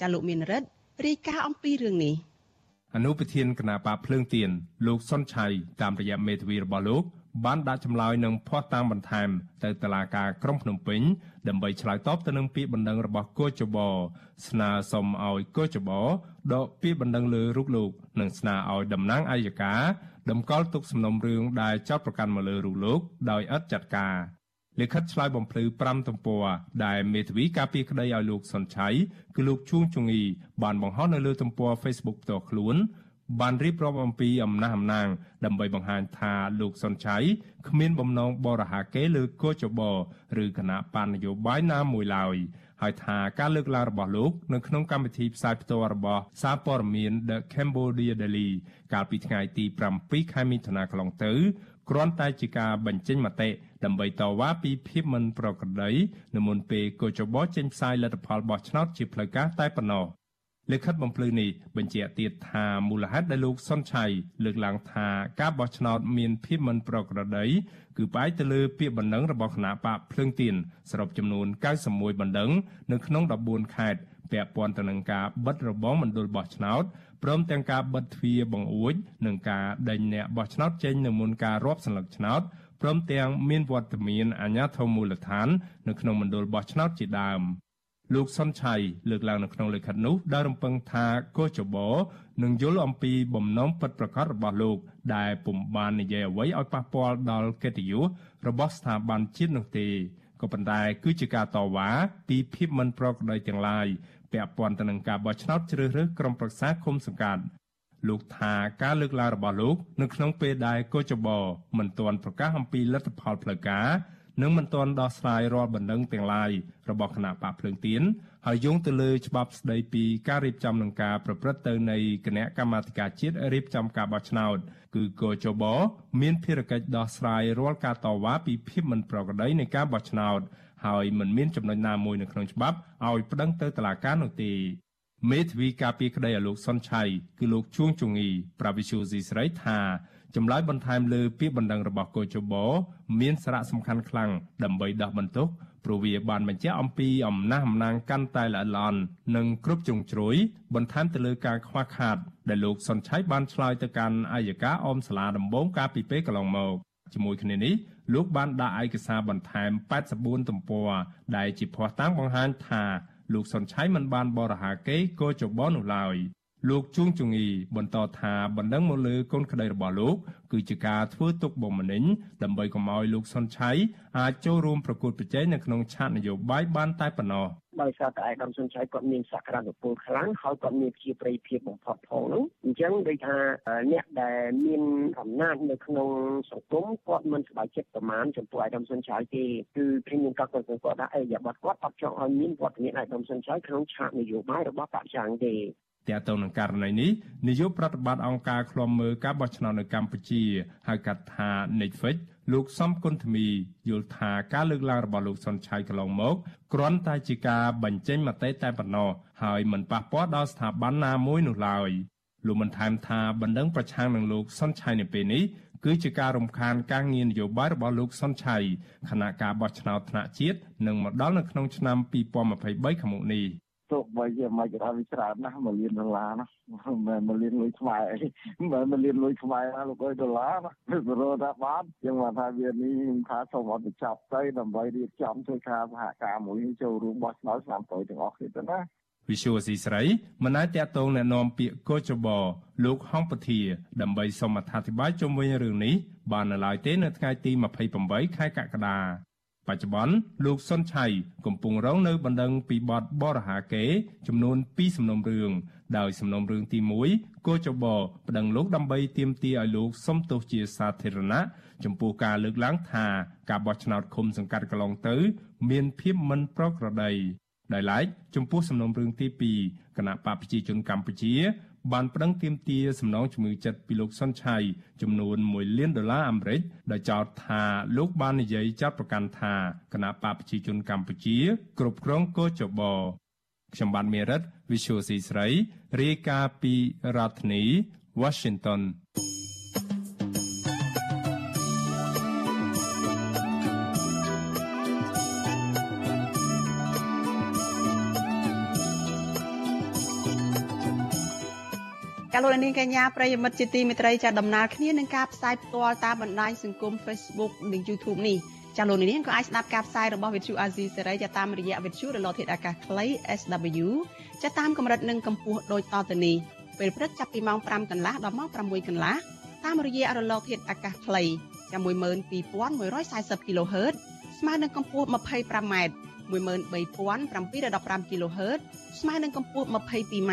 ចាលោកមានរិទ្ធរាយការណ៍អំពីរឿងនេះអនុប្រធានគណៈបកភ្លើងទៀនលោកសុនឆៃតាមរយៈមេធាវីរបស់លោក បានដាក់ចម្លើយនឹងភ័ស្តុតាងបន្ថែមទៅតុលាការក្រុងភ្នំពេញដើម្បីឆ្លើយតបទៅនឹងពាក្យបណ្ដឹងរបស់គូចបស្នើសុំឲ្យគូចបដកពាក្យបណ្ដឹងលើរូបលោកនិងស្នើឲ្យតំណាងអัยការតម្កល់ទុកសំណុំរឿងដែលចោទប្រកាន់មកលើរូបលោកដោយឥតចាត់ការលិខិតឆ្លើយបំភ្លឺ5ទំព័រដែលមេធាវីការពីក្តីឲ្យលោកសុនឆៃគឺលោកជួងជងីបានបង្ហោះនៅលើទំព័រ Facebook ផ្ទាល់ខ្លួន បានរៀបរាប់អំពីអំណះអំណាងដើម្បីបង្ហាញថាលោកសុនឆៃគ្មានបំណងបរិហាកេលើកោចបឬគណៈបណ្ឌនយោបាយណាមួយឡើយហើយថាការលើកឡើងរបស់លោកនៅក្នុងកម្មវិធីផ្សាយផ្ទាល់របស់សារព័ត៌មាន The Cambodia Daily កាលពីថ្ងៃទី7ខែមិថុនាកន្លងទៅគ្រាន់តែជាការបញ្ចេញមតិដើម្បីតវ៉ាពីភាពមិនប្រក្រតីនៅមុនពេលកោចបចេញផ្សាយលទ្ធផលបោះឆ្នោតជាផ្លូវការតែប៉ុណ្ណោះ លិខិតបំភ្លឺនេះបញ្ជាក់ទៀតថាមូលហេតុដែលលោកសុនឆៃលើកឡើងថាការបោះឆ្នោតមានភាពមិនប្រក្រតីគឺផ្អែកទៅលើពាក្យបណ្ដឹងរបស់គណៈបកភ្លើងទៀនសរុបចំនួន91បណ្ដឹងនៅក្នុង14ខេត្តពាក់ព័ន្ធទៅនឹងការបិទរបងមណ្ឌលបោះឆ្នោតព្រមទាំងការបិទទ្វារបង្អួចនិងការដេញអ្នកបោះឆ្នោតចេញនៅមុនការរាប់សន្លឹកឆ្នោតព្រមទាំងមានវត្តមានអាជ្ញាធរមូលដ្ឋាននៅក្នុងមណ្ឌលបោះឆ្នោតជាដើម។ លោកសុនឆៃលើកឡើងនៅក្នុងលិខិតនោះដែលរំពឹងថាកោចបោនឹងយល់អំពីបំណងពិតប្រាកដរបស់លោក ដែលពុំបាននិយាយអ្វីឲ្យប៉ះពាល់ដល់កិត្តិយសរបស់ស្ថាប័នជាតិនោះទេក៏ប៉ុន្តែគឺជាការតវ៉ាពីភាពមិនប្រក្រតីទាំងឡាយពាក់ព័ន្ធទៅនឹងការបោះឆ្នោតជ្រើសរើសក្រុមប្រឹក្សាគុំសង្កាត់លោកថាការលើកឡើងរបស់លោក នៅក្នុងពេលដែលកោចបមិនទាន់ប្រកាសអំពីលទ្ធផលផ្លូវការ និងមិនទាន់ដោះស្រាយរាល់បណ្ដឹងទាំងឡាយរបស់គណៈបកភ្លើងទៀនហើយយោងទៅលើច្បាប់ស្តីពីការរៀបចំនឹងការប្រព្រឹត្តទៅនៃគណៈកម្មាធិការជាតិរៀបចំការបោះឆ្នោតគឺកោចបមានភារកិច្ចដោះស្រាយរាល់ការតវ៉ាពីភាពមិនប្រក្រតីនៃការបោះឆ្នោតហើយមិនមានចំណុចណាមួយនៅក្នុងច្បាប់ឲ្យប្តឹងទៅតុលាការនោះទេ មេធាវីការពីក្តីឲ្យលោកសុនឆៃគឺលោកជួងជងីប្រាវិសុយស៊ីស្រីថាចម្លើយបន្ថែមលើពាក្យបណ្ដឹងរបស់កោជបមានសារៈសំខាន់ខ្លាំងដើម្បីដោះបន្ទុកព្រោះវាបានបញ្ជាក់អំពីអំណះអំណាងកាន់តែល្អិតល្អន់និងគ្រប់ជ្រុងជ្រោយបន្ថែមទៅលើការខ្វះខាតដែលលោកសុនឆៃបានឆ្លើយទៅកាន់អាយកាអមសាលាដំបងកាលពីពេលកន្លងមកជាមួយគ្នានេះលោកបានដាក់ឯកសារបន្ថែម84ទំព័រដែលជាភស្តុតាងបង្ហាញថា លោកសុនឆៃមិនបានបរិហាកេកោចបនោះឡើយលោកជួងជងីបន្តថាបណ្ដឹងមកលើកូនក្តីរបស់លោក គឺជាការធ្វើទុកបុកម្នេញដើម្បីកុំឲ្យលោកសុនឆៃអាចចូលរួមប្រកួតប្រជែងនៅក្នុងឆាកនយោបាយបានតែប៉ុណ្ណោះ ដោយសារតែឯកឧត្តមសុនឆៃគាត់មានសក្តានុពលខ្លាំងហើយគាត់មានជាប្រិយភាពបំផុតផងនោះអញ្ចឹងដូចថាអ្នកដែលមានអំណាចនៅក្នុងសង្គមគាត់មិនសប្បាយចិត្តប្រមាណចំពោះឯកឧត្តមសុនឆៃទេគឺព្រមទាំងគាត់គាត់ថាអីយ៉ាបត់គាត់អត់ចង់ឲ្យមានវត្តមានឯកឧត្តមសុនឆៃក្នុងឆាកនយោបាយរបស់បព្វជិទេទាក់ទងនឹងករណីនេះនាយកប្រតិបត្តិអង្គការឃ្លាំមើលការបោះឆ្នោតនៅកម្ពុជាហៅកាត់ថា Netflix លោកសំគុណធមីយល់ថាការលើកឡើងរបស់លោកសុនឆៃកន្លងមកគ្រាន់តែជាការបញ្ចេញមតិតែប៉ុណ្ណោះហើយមិនប៉ះពាល់ដល់ស្ថាប័នណាមួយនោះឡើយលោកបានថែមថាបណ្ដឹងប្រឆាំងនឹងលោកសុនឆៃនៅពេលនេះគឺជាការរំខានការងារនយោបាយរបស់លោកសុនឆៃខណៈការបោះឆ្នោតថ្នាក់ជាតិនឹងមកដល់នៅក្នុងឆ្នាំ2023ខាងមុខនេះ ទោះបីជាមិនក៏វាច្រើនណាស់មួយលានដុល្លារណាមិនមួយលានលុយខ្មែរអីមិនមួយលានលុយខ្មែរណាលោកអើយដុល្លារណាវារត់ថាបានយើងមកថាវានេះខ្ញុំថាសូមអត់បញ្ចប់ទៅដើម្បីរៀបចំធ្វើការសហការមួយចូលរួមបោះឆ្នោតឆ្នាំក្រោយទាំងអស់គ្នាទៅណាវិសុវស៊ីស្រីមិនអាចតតងណែនាំពាក្យកោចបលោកហំពធា ដើម្បីសូមអធិប្បាយជុំវិញរឿងនេះបាននៅឡើយទេនៅថ្ងៃទី28ខែកក្កដា បច្ចុប្បន្នលោកសុនឆៃកំពុងរងនៅបណ្ដឹងពីបទបរហាកេចំនួន2សំណុំរឿងដោយសំណុំរឿងទី1កោចបប្តឹងលោកដើម្បីទាមទារឲ្យលោកសុំទោសជាសាធារណៈចំពោះការលើកឡើងថាការបោះឆ្នោតឃុំសង្កាត់កន្លងទៅ មានភាពមិនប្រក្រតីដោយឡែកចំពោះសំណុំរឿងទី2គណៈបកប្រជាជនកម្ពុជា បានប្តឹងទាមទារសំណងជំងឺចិត្តពីលោកសុនឆៃចំនួន1លានដុល្លារអាមេរិកដោយចោទថាលោកបាននិយាយចាត់ប្រកាន់ថាគណៈបកប្រជាជនកម្ពុជាគ្រប់គ្រងកោចបខ្ញុំបានមេរិត Visual C ស្រីរាយការណ៍ពីរដ្ឋធានី Washington ា លោកនាងកញ្ញាប្រិយមិត្តជាទីមេត្រីចាដំណើរគ្នានឹងការផ្សាយផ្ទាល់តាមបណ្ដាញសង្គម Facebook និង YouTube នេះចាលោកនាងក៏អាចស្ដាប់ការផ្សាយរបស់ Vithu Azizi សេរីចាតាមរយៈ Vithu រលកធាតុអាកាសខ្លី SW ចាតាមកម្រិតនិងកម្ពស់ដូចតទៅនេះពេលព្រឹកចាប់ពីម៉ោង5កន្លះដល់ម៉ោង6កន្លះតាមរយៈរលកធាតុអាកាសខ្លីចាំ12140 kHz ស្មើនឹងកម្ពស់ 25m 13715 kHz ស្មើនឹងកម្ពស់ 22m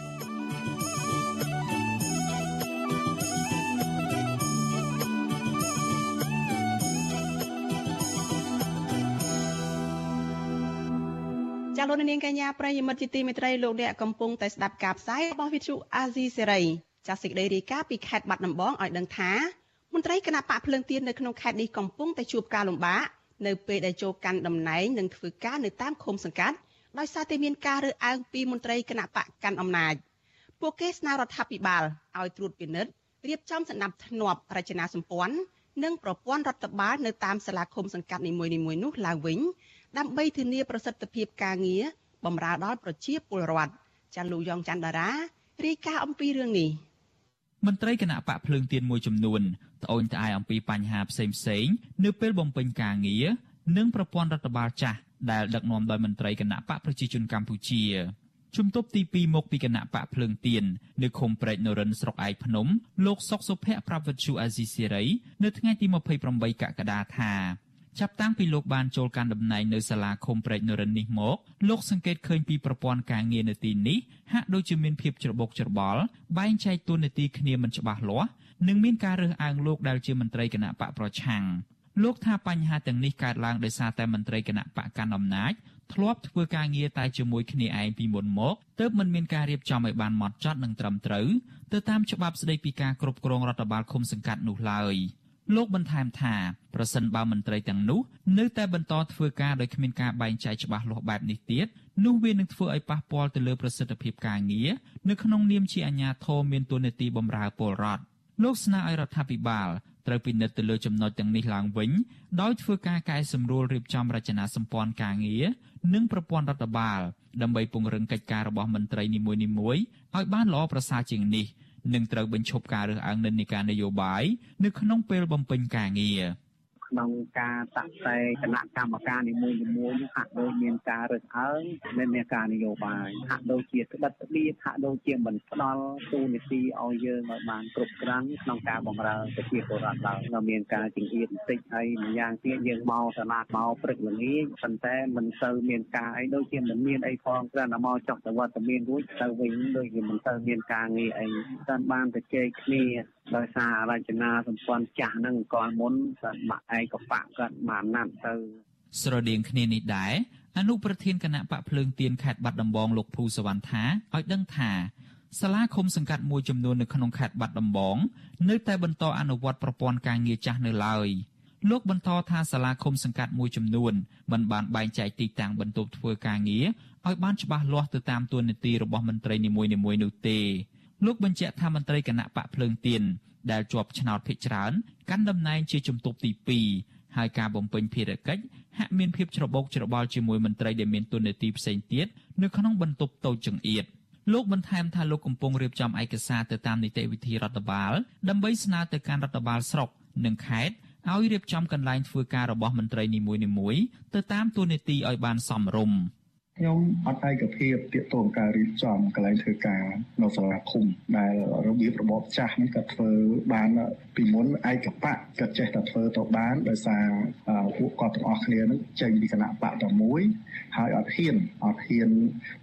ចាលោកនាងកញ្ញាប្រិយមិត្តជាទីមេត្រីលោកអ្នកកំពុងតែស្ដាប់ការផ្សាយរបស់វិទ្យុអាស៊ីសេរីចាសេចក្តីរាយការណ៍ពីខេត្តបាត់ដំបងឲ្យដឹងថាមន្ត្រីគណៈបកភ្លើងទៀននៅក្នុងខេត្តនេះកំពុងតែជួបការលំបាកនៅពេលដែលចូលកាន់តំណែងនិងធ្វើការនៅតាមឃុំសង្កាត់ដោយសារតែមានការរើសអើងពីមន្ត្រីគណៈបកកាន់អំណាចពួកគេស្នើរដ្ឋាភិបាលឲ្យត្រួតពិនិត្យរៀបចំសណ្ដាប់ធ្នាប់រចនាសម្ព័ន្ធនិងប្រព័ន្ធរដ្ឋបាលនៅតាមសាលាឃុំសង្កាត់នីមួយៗនោះឡើងវិញ ដើម្បីធានាប្រសិទ្ធភាពការងារបម្រើដល់ប្រជាពលរដ្ឋចាលោកយ៉ងច័ន្ទដារារាយការណ៍អំពីរឿងនេះមន្ត្រីគណៈបកភ្លើងទៀនមួយចំនួនត្អូញត្អែអំពីបញ្ហាផ្សេងផ្សេងនៅពេលបំពេញការងារនិងប្រព័ន្ធរដ្ឋបាលចាស់ដែលដឹកនាំដោយមន្ត្រីគណៈបកប្រជាជនកម្ពុជាជំទប់ទី2មកពីគណៈបកភ្លើងទៀននៅឃុំព្រែកនរិនស្រុកឯកភ្នំលោកសុកសុភ័ក្រប្រាប់វិទ្យុអាស៊ីសេរីនៅថ្ងៃទី28កក្កដាថា ចាប់តាំងពីលោកបានចូលកាន់តំណែងនៅសាលាឃុំព្រែកនរិននេះមកលោកសង្កេតឃើញពីប្រព័ន្ធការងារនៅទីនេះហាក់ដូចជាមានភាពច្របូកច្របល់បែងចែកតួនាទីគ្នាមិនច្បាស់លាស់និងមានការរើសអើងលោកដែលជាមន្ត្រីគណៈបកប្រឆាំងលោកថាបញ្ហាទាំងនេះកើតឡើងដោយសារតែមន្ត្រីគណៈបកកាន់អំណាចធ្លាប់ធ្វើការងារតែជាមួយគ្នាឯងពីមុនមកទើបមិនមានការរៀបចំឲ្យបានម៉ត់ចត់និងត្រឹមត្រូវទៅតាមច្បាប់ស្តីពីការគ្រប់គ្រងរដ្ឋបាលឃុំសង្កាត់នោះឡើយ លោកបន្ថែមថាប្រសិនបើមន្ត្រីទាំងនោះនៅតែបន្តធ្វើការដោយគ្មានការបែងចែកច្បាស់លាស់បែបនេះទៀតនោះវានឹងធ្វើឲ្យប៉ះពាល់ទៅលើប្រសិទ្ធភាពការងារនៅក្នុងនាមជាអាជ្ញាធរមានតួនាទីបម្រើពលរដ្ឋលោកស្នើឲ្យរដ្ឋាភិបាលត្រូវពិនិត្យទៅលើចំណុចទាំងនេះឡើងវិញ ដោយធ្វើការកែសម្រួលរៀបចំរចនាសម្ព័ន្ធការងារនិងប្រព័ន្ធរដ្ឋបាល ដើម្បីពង្រឹងកិច្ចការរបស់មន្ត្រីនីមួយៗឲ្យបានល្អប្រសើរជាងនេះ និងត្រូវបញ្ឈប់ការរើសអើងនិន្នាការនយោបាយនៅក្នុងពេលបំពេញការងារ។ ក្នុងការតាក់តែគណៈកម្មការនីមួយៗនេះហាក់ដូចមានការរើសអើងនៅមានការនយោបាយហាក់ដូចជាក្បិតក្បៀតហាក់ដូចជាមិនផ្ដល់ទូនីតិឲ្យយើងឲ្យបានគ្រប់គ្រាន់ក្នុងការបម្រើប្រជាពលរដ្ឋឡើយនៅមានការចង្អៀតបន្តិចហើយម្យ៉ាងទៀតយើងមកសាលាមកព្រឹកល្ងាចប៉ុន្តែមិនសូវមានការអីដូចជាមិនមានអីផងគ្រាន់តែមកចុះទៅវត្តមានរួចទៅវិញដូចជាមិនសូវមានការងារអីតាមបានទៅជែកគ្នាដោយសាររចនាសម្ព័ន្ធចាស់ហ្នឹងកាលមុនគាត់មកឯកបៈគាត់មកណាត់ទៅ ស្រដៀងគ្នានេះដែរអនុប្រធានគណៈបកភ្លើងទៀនខេត្តបាត់ដំបងលោកភូសវណ្ណថាឲ្យដឹងថាសាលាឃុំសង្កាត់មួយចំនួននៅក្នុងខេត្តបាត់ដំបងនៅតែបន្តអនុវត្តប្រព័ន្ធការងារចាស់នៅឡើយលោកបន្តថាសាលាឃុំសង្កាត់មួយចំនួនមិនបានបែងចែកទីតាំងបន្ទប់ធ្វើការងារឲ្យបានច្បាស់លាស់ទៅតាមតួនាទីរបស់មន្ត្រីនីមួយៗនោះទេ លោកបញ្ជាក់ថាមន្ត្រីគណៈបកភ្លើងទៀនដែលជាប់ឆ្នោតភិកច្រើនកាន់តំណែងជាជំទប់ទី2ហើយការបំពេញភារកិច្ចហាក់មានភាពច្របូកច្របល់ជាមួយមន្ត្រីដែលមានតួនាទីផ្សេងទៀតនៅក្នុងបន្ទប់តូចចង្អៀតលោកបន្ថែមថាលោកកំពុងរៀបចំឯកសារទៅតាមនីតិវិធីរដ្ឋបាលដើម្បីស្នើទៅកាន់រដ្ឋបាលស្រុកនិងខេត្តឲ្យរៀបចំកន្លែងធ្វើការរបស់មន្ត្រីនីមួយៗទៅតាមតួនាទីឲ្យបានសមរម្យ។ ខ្ញុំអត់ឯកភាពទាក់ទងការរៀបចំកន្លែងធ្វើការនៅសាលាឃុំដែលរបៀបរបបចាស់នេះក៏ធ្វើបានពីមុនឯកបៈក៏ចេះតែធ្វើទៅបានដោយសារពួកគាត់ទាំងអស់គ្នានឹងចេញពីគណៈបកតែមួយហើយអត់ហ៊ានអត់ហ៊ាន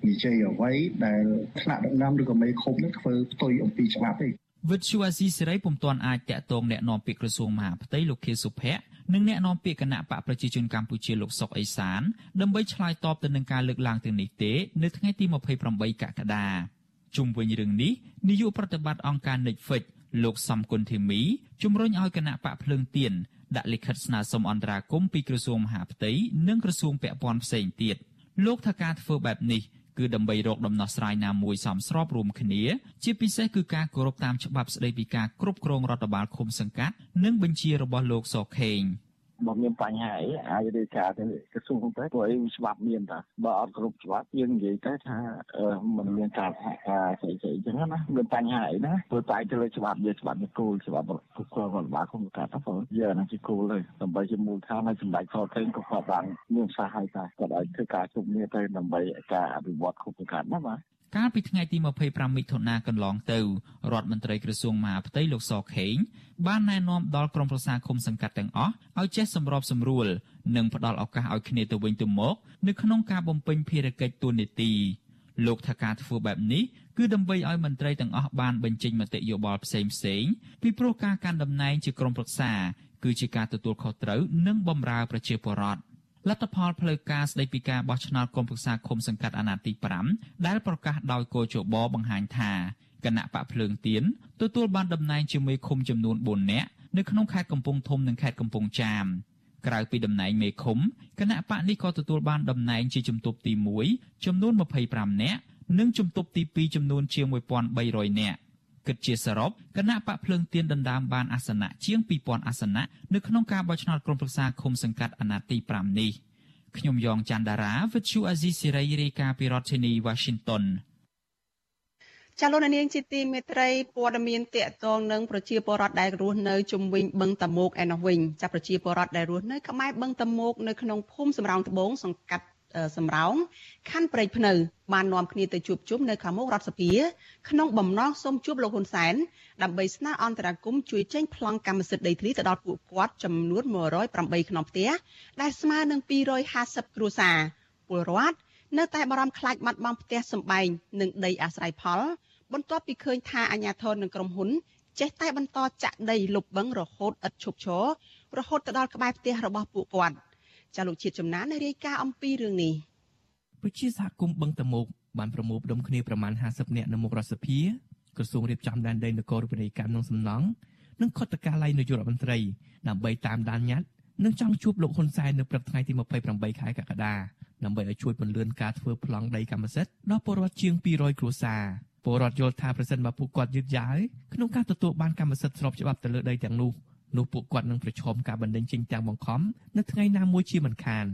និយាយអ្វីដែលថ្នាក់ដឹកនាំឬក៏មេឃុំនឹងធ្វើផ្ទុយអំពីច្បាប់ទេវិទ្យុអាស៊ីសេរីពុំទាន់អាចតាក់ទងแนะនាំពាក្យក្រសួងមហាផ្ទៃលោកខៀវសុភ័ក្រ និងអ្នកនាំពាក្យគណៈបកប្រជាជនកម្ពុជាលោកសុកអេសានដើម្បីឆ្លើយតបទៅនឹងការលើកឡើងទាំងនេះទេនៅថ្ងៃទី28កក្កដាជុំវិញរឿងនេះនាយកប្រតិបត្តិអង្គការ Netflix លោកសំគុណធីមីជំរុញឲ្យគណៈបកភ្លើងទៀនដាក់លិខិតស្នើសុំអន្តរាគមន៍ពីក្រសួងមហាផ្ទៃនិងក្រសួងពាក់ព័ន្ធផ្សេងទៀតលោកថាការធ្វើបែបនេះ គឺដើម្បីរកដំណោះស្រាយណាមួយសមស្របរួមគ្នាជាពិសេសគឺការគោរពតាមច្បាប់ស្តីពីការគ្រប់គ្រងរដ្ឋបាលឃុំសង្កាត់និងបញ្ជារបស់លោកសខេង។ បើមានបញ្ហាអីអាចរាយការណ៍ទៅក្រសួងទៅព្រោះអីច្បាប់មានតាបើអត់គ្រប់ច្បាប់យើងនិយាយទៅថាมันមានការសហការស្អីស្អីអញ្ចឹងណាមានបញ្ហាអីណាព្រោះតែទៅលើច្បាប់យើងច្បាប់នេះគោលច្បាប់គ្រប់គ្រងរដ្ឋបាលគុំកាត់ទៅយើងហ្នឹងជាគោលហើយដើម្បីជាមូលដ្ឋានឲ្យសម្ដេចខតេងក៏គាត់បានមានសាសឲ្យតែគាត់ឲ្យធ្វើការជុំគ្នាទៅដើម្បីការអភិវឌ្ឍគុំកាត់ណាបាទ កាលពីថ្ងៃទី25មិថុនាកន្លងទៅរដ្ឋមន្ត្រីក្រសួងមហាផ្ទៃលោកសខេងបានណែនាំដល់ក្រុមប្រឹក្សាឃុំសង្កាត់ទាំងអស់ឲ្យចេះសម្របសម្រួលនិងផ្ដល់ឱកាសឲ្យគ្នាទៅវិញទៅមកនៅក្នុងការបំពេញភារកិច្ចទូនីតិលោកថាការធ្វើបែបនេះគឺដើម្បីឲ្យមន្ត្រីទាំងអស់បានបញ្ចេញមតិយោបល់ផ្សេងផ្សេងពីព្រោះការកាន់តំណែងជាក្រុមប្រឹក្សាគឺជាការទទួលខុសត្រូវនិងបម្រើប្រជាពលរដ្ឋ លទ្ធផលផ្លូវការស្ដីពីការបោះឆ្នោតគុំប្រឹក្សាឃុំសង្កាត់អាណត្តិទី5ដែលប្រកាសដោយកោជបបង្ហាញថាគណៈបកភ្លើងទៀនទទួលបានតំណែងជាមេឃុំចំនួន4នាក់នៅក្នុងខេត្តកំពង់ធំនិងខេត្តកំពង់ចាមក្រៅពីតំណែងមេឃុំគណៈបកនេះក៏ទទួលបានតំណែងជាជំទប់ទី1ចំនួន25នាក់និងជំទប់ទី2ចំនួនជាង1300នាក់ គិតជាសរុបគណៈបកភ្លើងទៀនដណ្ដើមបានអាសនៈជាង2000អាសនៈនៅក្នុងការបោះឆ្នោតក្រុមប្រឹក្សាឃុំសង្កាត់អាណត្តិទី5នេះខ្ញុំយ៉ងច័ន្ទដារាវិទ្យុអាស៊ីសេរីរាយការណ៍ពីរដ្ឋធានី Washington ចាលោកនាងជាទីមេត្រីព័ត៌មានតកតងនឹងប្រជាពលរដ្ឋដែលរស់នៅជុំវិញបឹងតមោកឯនោះវិញចាប្រជាពលរដ្ឋដែលរស់នៅក្បែរបឹងតមោកនៅក្នុងភូមិសំរោងត្បូងសង្កាត់ សំរោងខណ្ឌព្រែកភ្នៅបាននាំគ្នាទៅជួបជុំនៅខាងមុខរដ្ឋសភាក្នុងបំណងសូមជួបលោកហ៊ុនសែនដើម្បីស្នើអន្តរាគមន៍ជួយចេញប្លង់កម្មសិទ្ធិដីធ្លីទៅដល់ពួកគាត់ចំនួន108ក្នុងផ្ទះដែលស្មើនឹង250គ្រួសារពលរដ្ឋនៅតែបារម្ភខ្លាចបាត់បង់ផ្ទះសម្បែងនិងដីអាស្រ័យផល បន្ទាប់ពីឃើញថាអាជ្ញាធរនិងក្រុមហ៊ុនចេះតែបន្តចាក់ដីលុបបឹងរហូតឥតឈប់ឈររហូតទៅដល់ក្បែរផ្ទះរបស់ពួកគាត់ ចាលោកជាតិចំណានរាយការណ៍អំពីរឿងនេះប្រជាសហគមន៍បឹងតមោកបានប្រមូលផ្ដុំគ្នាប្រមាណ50នាក់នៅមុខរដ្ឋសភាក្រសួងរៀបចំដែនដីនគររូបនីយកម្មក្នុងសំណង់និងខុទ្ទកាល័យនាយករដ្ឋមន្ត្រីដើម្បីតាមដានញត្តិនិងចង់ជួបលោកហ៊ុនសែននៅព្រឹកថ្ងៃទី28ខែកក្កដាដើម្បីឲ្យជួយពន្លឿនការធ្វើប្លង់ដីកម្មសិទ្ធិដល់ពលរដ្ឋជាង200គ្រួសារពលរដ្ឋយល់ថាប្រសិនបើពួកគាត់យឺតយ៉ាវក្នុងការទទួលបានកម្មសិទ្ធិស្របច្បាប់ទៅលើដីទាំងនោះ នោះពួកគាត់នឹងប្រឈមការបណ្តេញចេញទាំងបង្ខំនៅថ្ងៃណាមួយជាមិនខាន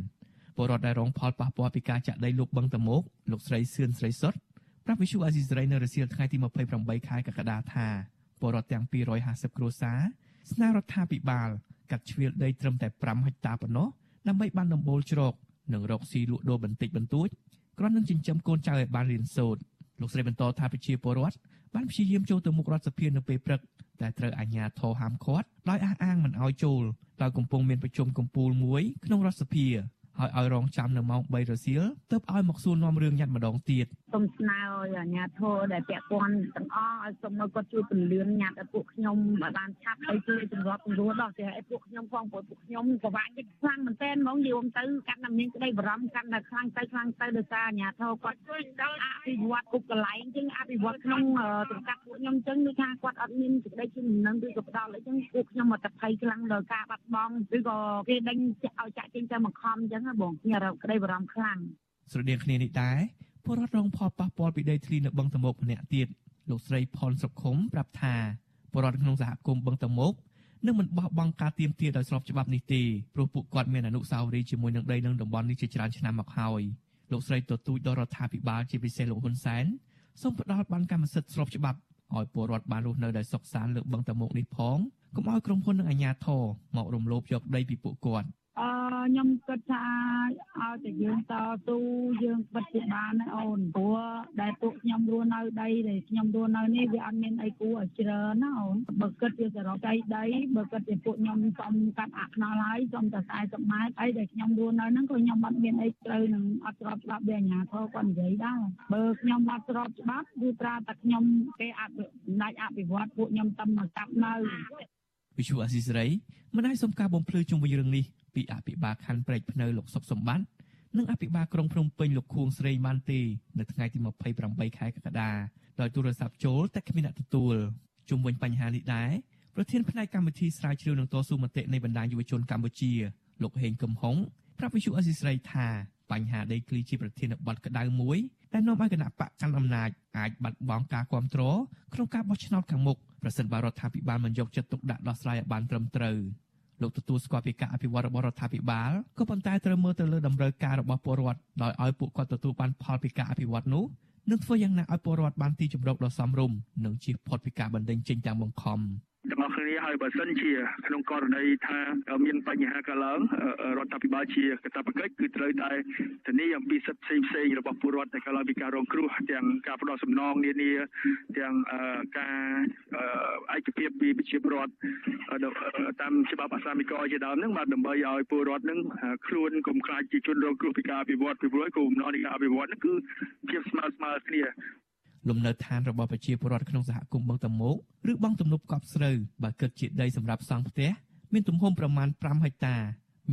ពលរដ្ឋដែលរងផលប៉ះពាល់ពីការចាក់ដីលុបបឹងតមោកលោកស្រីសឿនស្រីសុតប្រាប់វិសុអាស៊ីសេរីនៅរសៀលថ្ងៃទី28ខែកក្កដាថាពលរដ្ឋទាំង250គ្រួសារស្នើរដ្ឋាភិបាលកាត់ជ្រៀលដីត្រឹមតែ5ហិកតាប៉ុណ្ណោះដើម្បីបានដំបូលជ្រកនិងរកស៊ីលក់ដូរបន្តិចបន្តួចគ្រាន់នឹងចិញ្ចឹមកូនចៅឲ្យបានរៀនសូត្រលោកស្រីបន្តថាប្រជាពលរដ្ឋ បានព្យាយាមចូលទៅមុខរដ្ឋសភានៅពេលព្រឹកតែត្រូវអាជ្ញាធរហាមឃាត់ដោយអះអាងមិនឲ្យចូលដោយកំពុងមានប្រជុំកំពូលមួយក្នុងរដ្ឋសភាហើយឲ្យរងចាំនៅម៉ោង3រសៀលទើបឲ្យមកសួរនាំរឿងញ៉ាត់ម្ដងទៀត សូមស្នើឲ្យអាជ្ញាធរដែលពាក់ព័ន្ធទាំងអស់ឲ្យសូមនៅគាត់ជួយពន្លឿនញ៉ាត់ឲ្យពួកខ្ញុំឲ្យបានឆាប់ឲ្យជួយសម្របសម្រួលដល់ចេះឲ្យពួកខ្ញុំផងព្រោះពួកខ្ញុំក៏វាក់ចិត្តខ្លាំងមែនទែនហ្មងយល់ទៅកាន់តែមានក្តីបារម្ភកាន់តែខ្លាំងទៅខ្លាំងទៅដោយសារអាជ្ញាធរគាត់ជួយដល់អភិវឌ្ឍគ្រប់កន្លែងជាងអភិវឌ្ឍក្នុងសង្កាត់ពួកខ្ញុំចឹងគឺថាគាត់អត់មានសេចក្តីជំនឿឬក៏ផ្ដល់អីចឹងពួកខ្ញុំមកតែភ័យខ្លាំងដល់ការបាត់បង់ឬក៏គេដេញឲ្យចាក់ចេញទៅមកខំចឹងណាបងខ្ញុំរកក្តីបារម្ភខ្លាំងស្រដៀងគ្នានេះដែរ ពលរដ្ឋរងផលប៉ះពាល់ពីដីធ្លីនៅបឹងតមោកម្នាក់ទៀតលោកស្រីផុនសុខុមប្រាប់ថាពលរដ្ឋក្នុងសហគមន៍បឹងតមោកនឹងមិនបោះបង់ការទៀមទាដោយស្របច្បាប់នេះទេព្រោះពួកគាត់មានអនុស្សាវរីយ៍ជាមួយនឹងដីនឹងតំបន់នេះជាច្រើនឆ្នាំមកហើយលោកស្រីទទូចដល់រដ្ឋាភិបាលជាពិសេសលោកហ៊ុនសែនសូមផ្ដល់បានកម្មសិទ្ធិស្របច្បាប់ឲ្យពលរដ្ឋបានរស់នៅដោយសុខសាន្តលើបឹងតមោកនេះផងកុំឲ្យក្រុមហ៊ុននិងអាជ្ញាធរមករំលោភយកដីពីពួកគាត់អឺ ខ្ញុំគិតថាឲ្យតែយើងតស៊ូយើងបិទពីបានណាអូនព្រោះដែលពួកខ្ញុំរស់នៅដីដែលខ្ញុំរស់នៅនេះវាអត់មានអីគួរឲ្យច្រើនណាអូនបើគិតជាសរុបដីដីបើគិតជាពួកខ្ញុំសុំកាត់អាខ្នល់ហើយសុំតែ40ម៉ែត្រអីដែលខ្ញុំរស់នៅហ្នឹងក៏ខ្ញុំអត់មានអីត្រូវនឹងអត់ស្របច្បាប់វាអាជ្ញាធរគាត់និយាយដែរបើខ្ញុំអត់ស្របច្បាប់គឺប្រើតែខ្ញុំគេអភិសម្ដេចអភិវឌ្ឍពួកខ្ញុំតែមកកាប់នៅ វិសុអាស៊ីសេរីមិនឲ្យសុំការបំភ្លឺជុំវិញរឿងនេះពីអភិបាលខណ្ឌព្រែកភ្នៅលោកសុកសម្បត្តិនិងអភិបាលក្រុងភ្នំពេញលោកខួងស្រីម៉ាន់ទេនៅថ្ងៃទី28ខែកក្កដាដោយទូរស័ព្ទចូលតែគ្មានអ្នកទទួលជុំវិញបញ្ហានេះដែរប្រធានផ្នែកកម្មវិធីស្រាវជ្រាវនឹងតស៊ូមតិនៃបណ្ដាញយុវជនកម្ពុជាលោកហេងកំហុងប្រាប់វិទ្យុអេស៊ីស្រីថាបញ្ហាដីធ្លីជាប្រធានបទក្តៅមួយដែលនាំឲ្យគណៈបកកាន់អំណាចអាចបាត់បង់ការគ្រប់គ្រងក្នុងការបោះឆ្នោតខាងមុខ ប្រសិនបើរដ្ឋាភិបាលមិនយកចិត្តទុកដាក់ដោះស្រាយឲ្យបានត្រឹមត្រូវលោកទទួលស្គាល់ពីការអភិវឌ្ឍរបស់រដ្ឋាភិបាលក៏ប៉ុន្តែត្រូវមើលទៅលើតម្រូវការរបស់ពលរដ្ឋដោយឲ្យពួកគាត់ទទួលបានផលពីការអភិវឌ្ឍនោះនឹងធ្វើយ៉ាងណាឲ្យពលរដ្ឋបានទីជម្រកដ៏សមរម្យនិងជៀសផុតពីការបណ្តេញចេញទាំងបង្ខំ ទាំងអស់គ្នាហើយបើសិនជាក្នុងករណីថាមានបញ្ហាកើតឡើងរដ្ឋាភិបាលជាកាតព្វកិច្ចគឺត្រូវតែធានាអំពីសិទ្ធិផ្សេងផ្សេងរបស់ពលរដ្ឋដែលកើតឡើងពីការរងគ្រោះទាំងការផ្ដោតសំណងនានាទាំងការឯកភាពពីប្រជាពលរដ្ឋតាមច្បាប់អសាមិកជាដើមហ្នឹងបាទដើម្បីឲ្យពលរដ្ឋហ្នឹងខ្លួនកុំខ្លាចជាជនរងគ្រោះពីការអភិវឌ្ឍពីព្រោះគោលបំណងនៃការអភិវឌ្ឍហ្នឹងគឺភាពស្មើស្មើគ្នា លំនៅឋានរបស់ប្រជាពលរដ្ឋក្នុងសហគមន៍បឹងតមោកឬបឹងទំនប់កប់ស្រូវបើគិតជាដីសម្រាប់សង់ផ្ទះមានទំហំប្រមាណ5ហិកតា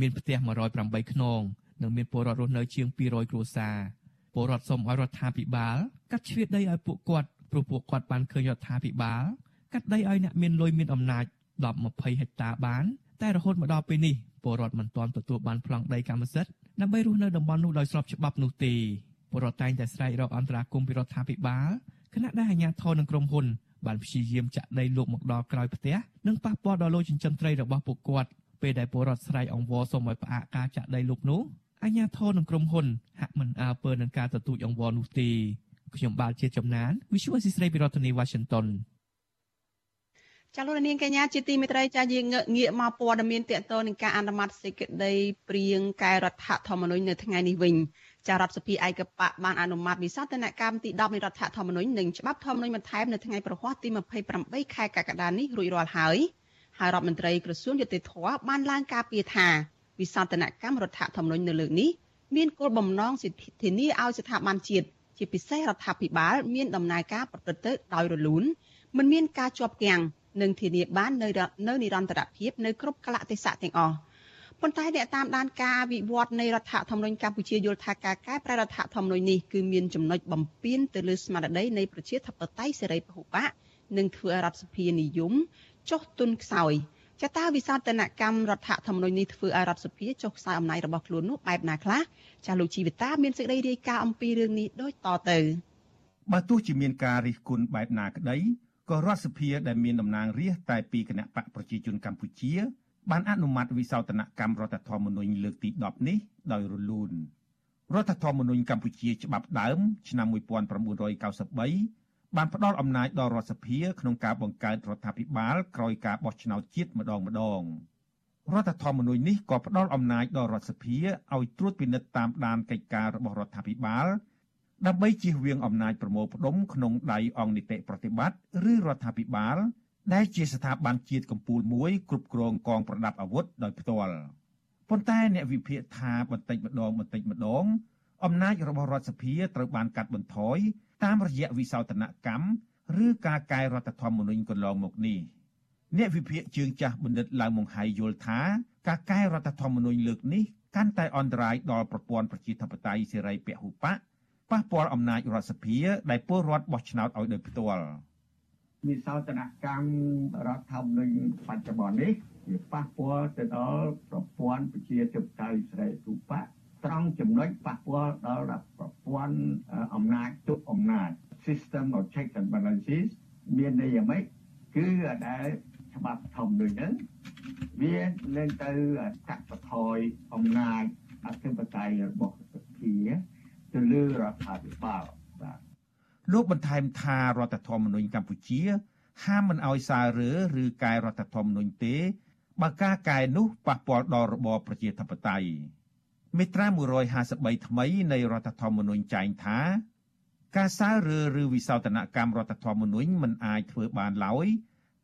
មានផ្ទះ108ខ្នងនិងមានពលរដ្ឋរស់នៅជាង200គ្រួសារពលរដ្ឋសូមឲ្យរដ្ឋាភិបាលកាត់ជ្រៀតដីឲ្យពួកគាត់ព្រោះពួកគាត់បានឃើញរដ្ឋាភិបាលកាត់ដីឲ្យអ្នកមានលុយមានអំណាច10 20ហិកតាបាន តែរហូតមកដល់ពេលនេះពលរដ្ឋមិនទាន់ទទួលបានប្លង់ដីកម្មសិទ្ធិដើម្បីរស់នៅតំបន់នោះដោយស្របច្បាប់នោះទេ ពលរដ្ឋតែងតែស្រែករកអន្តរាគមន៍ពីរដ្ឋាភិបាលខណៈដែលអាជ្ញាធរនិងក្រុមហ៊ុនបានព្យាយាមចាក់ដីលុបមកដល់ក្រោយផ្ទះនិងប៉ះពាល់ដល់លោចិញ្ចឹមត្រីរបស់ពួកគាត់ពេលដែលពលរដ្ឋស្រែកអង្វរសូមឲ្យផ្អាកការចាក់ដីលុបនោះអាជ្ញាធរនិងក្រុមហ៊ុនហាក់មិនអើពើនឹងការទទូចអង្វរនោះទេខ្ញុំបាទជាចំណាន Visual Assisray ពីរដ្ឋធានី Washington ចាលោកនាងកញ្ញាជាទីមេត្រីចាយើងងាកមកព័ត៌មានតកតនឹងការអនុម័តសេចក្តីព្រៀងកែរដ្ឋធម្មនុញ្ញនៅថ្ងៃនេះវិញ ចារដ្ឋសភាឯកបៈបានអនុម័តវិសោធនកម្មទី10នៃរដ្ឋធម្មនុញ្ញនិងច្បាប់ធម្មនុញ្ញបន្ថែមនៅថ្ងៃប្រហ័សទី28ខែកក្កដានេះរួចរាល់ហើយហើយរដ្ឋមន្ត្រីក្រសួងយុតិធធបានឡើងការពីថាវិសោធនកម្មរដ្ឋធម្មនុញ្ញនៅលើកនេះមានគោលបំណងសិទ្ធិធានាឲ្យស្ថាប័នជាតិជាពិសេសរដ្ឋាភិបាលមានដំណើរការប្រព្រឹត្តទៅដោយរលូនមិនមានការជាប់គាំងនិងធានាបាននៅនៅនិរន្តរភាពនៅគ្រប់កលៈទេសៈទាំងអស់ ប៉ុន្តែអ្នកតាមដានការវិវត្តនៃរដ្ឋធម្មនុញ្ញកម្ពុជាយល់ថាការកែប្រែរដ្ឋធម្មនុញ្ញនេះគឺមានចំណុចបំពានទៅលើស្មារតីនៃប្រជាធិបតេយ្យសេរីពហុបកនិងធ្វើឲ្យរដ្ឋសភានិយមចុះទុនខ្សោយចតាវិសោធនកម្មរដ្ឋធម្មនុញ្ញនេះធ្វើឲ្យរដ្ឋសភាចុះខ្សោយអំណាចរបស់ខ្លួននោះបែបណាខ្លះចាស់លោកជីវិតាមានសេចក្តីរាយការណ៍អំពីរឿងនេះដូចតទៅបើទោះជាមានការរិះគន់បែបណាក្តីក៏រដ្ឋសភាដែលមានតំណាងរាស្ត្រតែពីគណៈបកប្រជាជនកម្ពុជា បានអនុម័តវិសោធនកម្មរដ្ឋធម្មនុញ្ញលើកទី10នេះដោយរលូនរដ្ឋធម្មនុញ្ញកម្ពុជាច្បាប់ដើម ឆ្នាំ1993បានផ្ដល់អំណាចដល់រដ្ឋសភាក្នុងការបង្កើតរដ្ឋាភិបាលក្រោយការបោះឆ្នោតជាតិម្ដងម្ដងរដ្ឋធម្មនុញ្ញនេះក៏ផ្ដល់អំណាចដល់រដ្ឋសភាឲ្យត្រួតពិនិត្យតាមដានកិច្ចការរបស់រដ្ឋាភិបាលដើម្បីជៀសវាងអំណាចប្រមូលផ្ដុំក្នុងដៃអង្គនីតិប្រតិបត្តិឬរដ្ឋាភិបាល ដែលជាស្ថាប័នជាតិកម្ពុជាមួយគ្រប់គ្រងកងប្រដាប់អាវុធដោយផ្ទាល់ប៉ុន្តែអ្នកវិភាគថាបន្តិចម្ដងបន្តិចម្ដងអំណាចរបស់រដ្ឋសភាត្រូវបានកាត់បន្ថយតាមរយៈវិសោធនកម្មឬការកែរដ្ឋធម្មនុញ្ញកន្លងមកនេះអ្នកវិភាគជើងចាស់បណ្ឌិតឡាវម៉ុងហៃយល់ថាការកែរដ្ឋធម្មនុញ្ញលើកនេះកាន់តែអន្តរាយដល់ប្រព័ន្ធប្រជាធិបតេយ្យសេរីពហុបកប៉ះពាល់អំណាចរដ្ឋសភាដែលពលរដ្ឋបោះឆ្នោតឲ្យដោយផ្ទាល់ វិសោធនកម្មរដ្ឋធម្មនុញ្ញបច្ចុប្បន្ននេះវាប៉ះពាល់ទៅដល់ប្រព័ន្ធប្រជាធិបតេយ្យសេរីរូបៈត្រង់ចំណុចប៉ះពាល់ដល់ប្រព័ន្ធអំណាចទុកអំណាច system of check and balances មានន័យយ៉ាងម៉េចគឺដែលច្បាប់ធម្មនុញ្ញហ្នឹងវានឹងទៅកាត់បន្ថយអំណាចអធិបតេយ្យរបស់សភាទៅលើរដ្ឋាភិបាលបាទ លោកបន្ថែមថារដ្ឋធម្មនុញ្ញកម្ពុជា ហាមមិនអោយសាររើឬកែរដ្ឋធម្មនុញ្ញទេបើការកែនោះប៉ះពាល់ដល់របបប្រជាធិបតេយ្យមាត្រា153ថ្មីនៃរដ្ឋធម្មនុញ្ញចែងថាការសាររើឬវិសោធនកម្មរដ្ឋធម្មនុញ្ញមិនអាចធ្វើបានឡើយ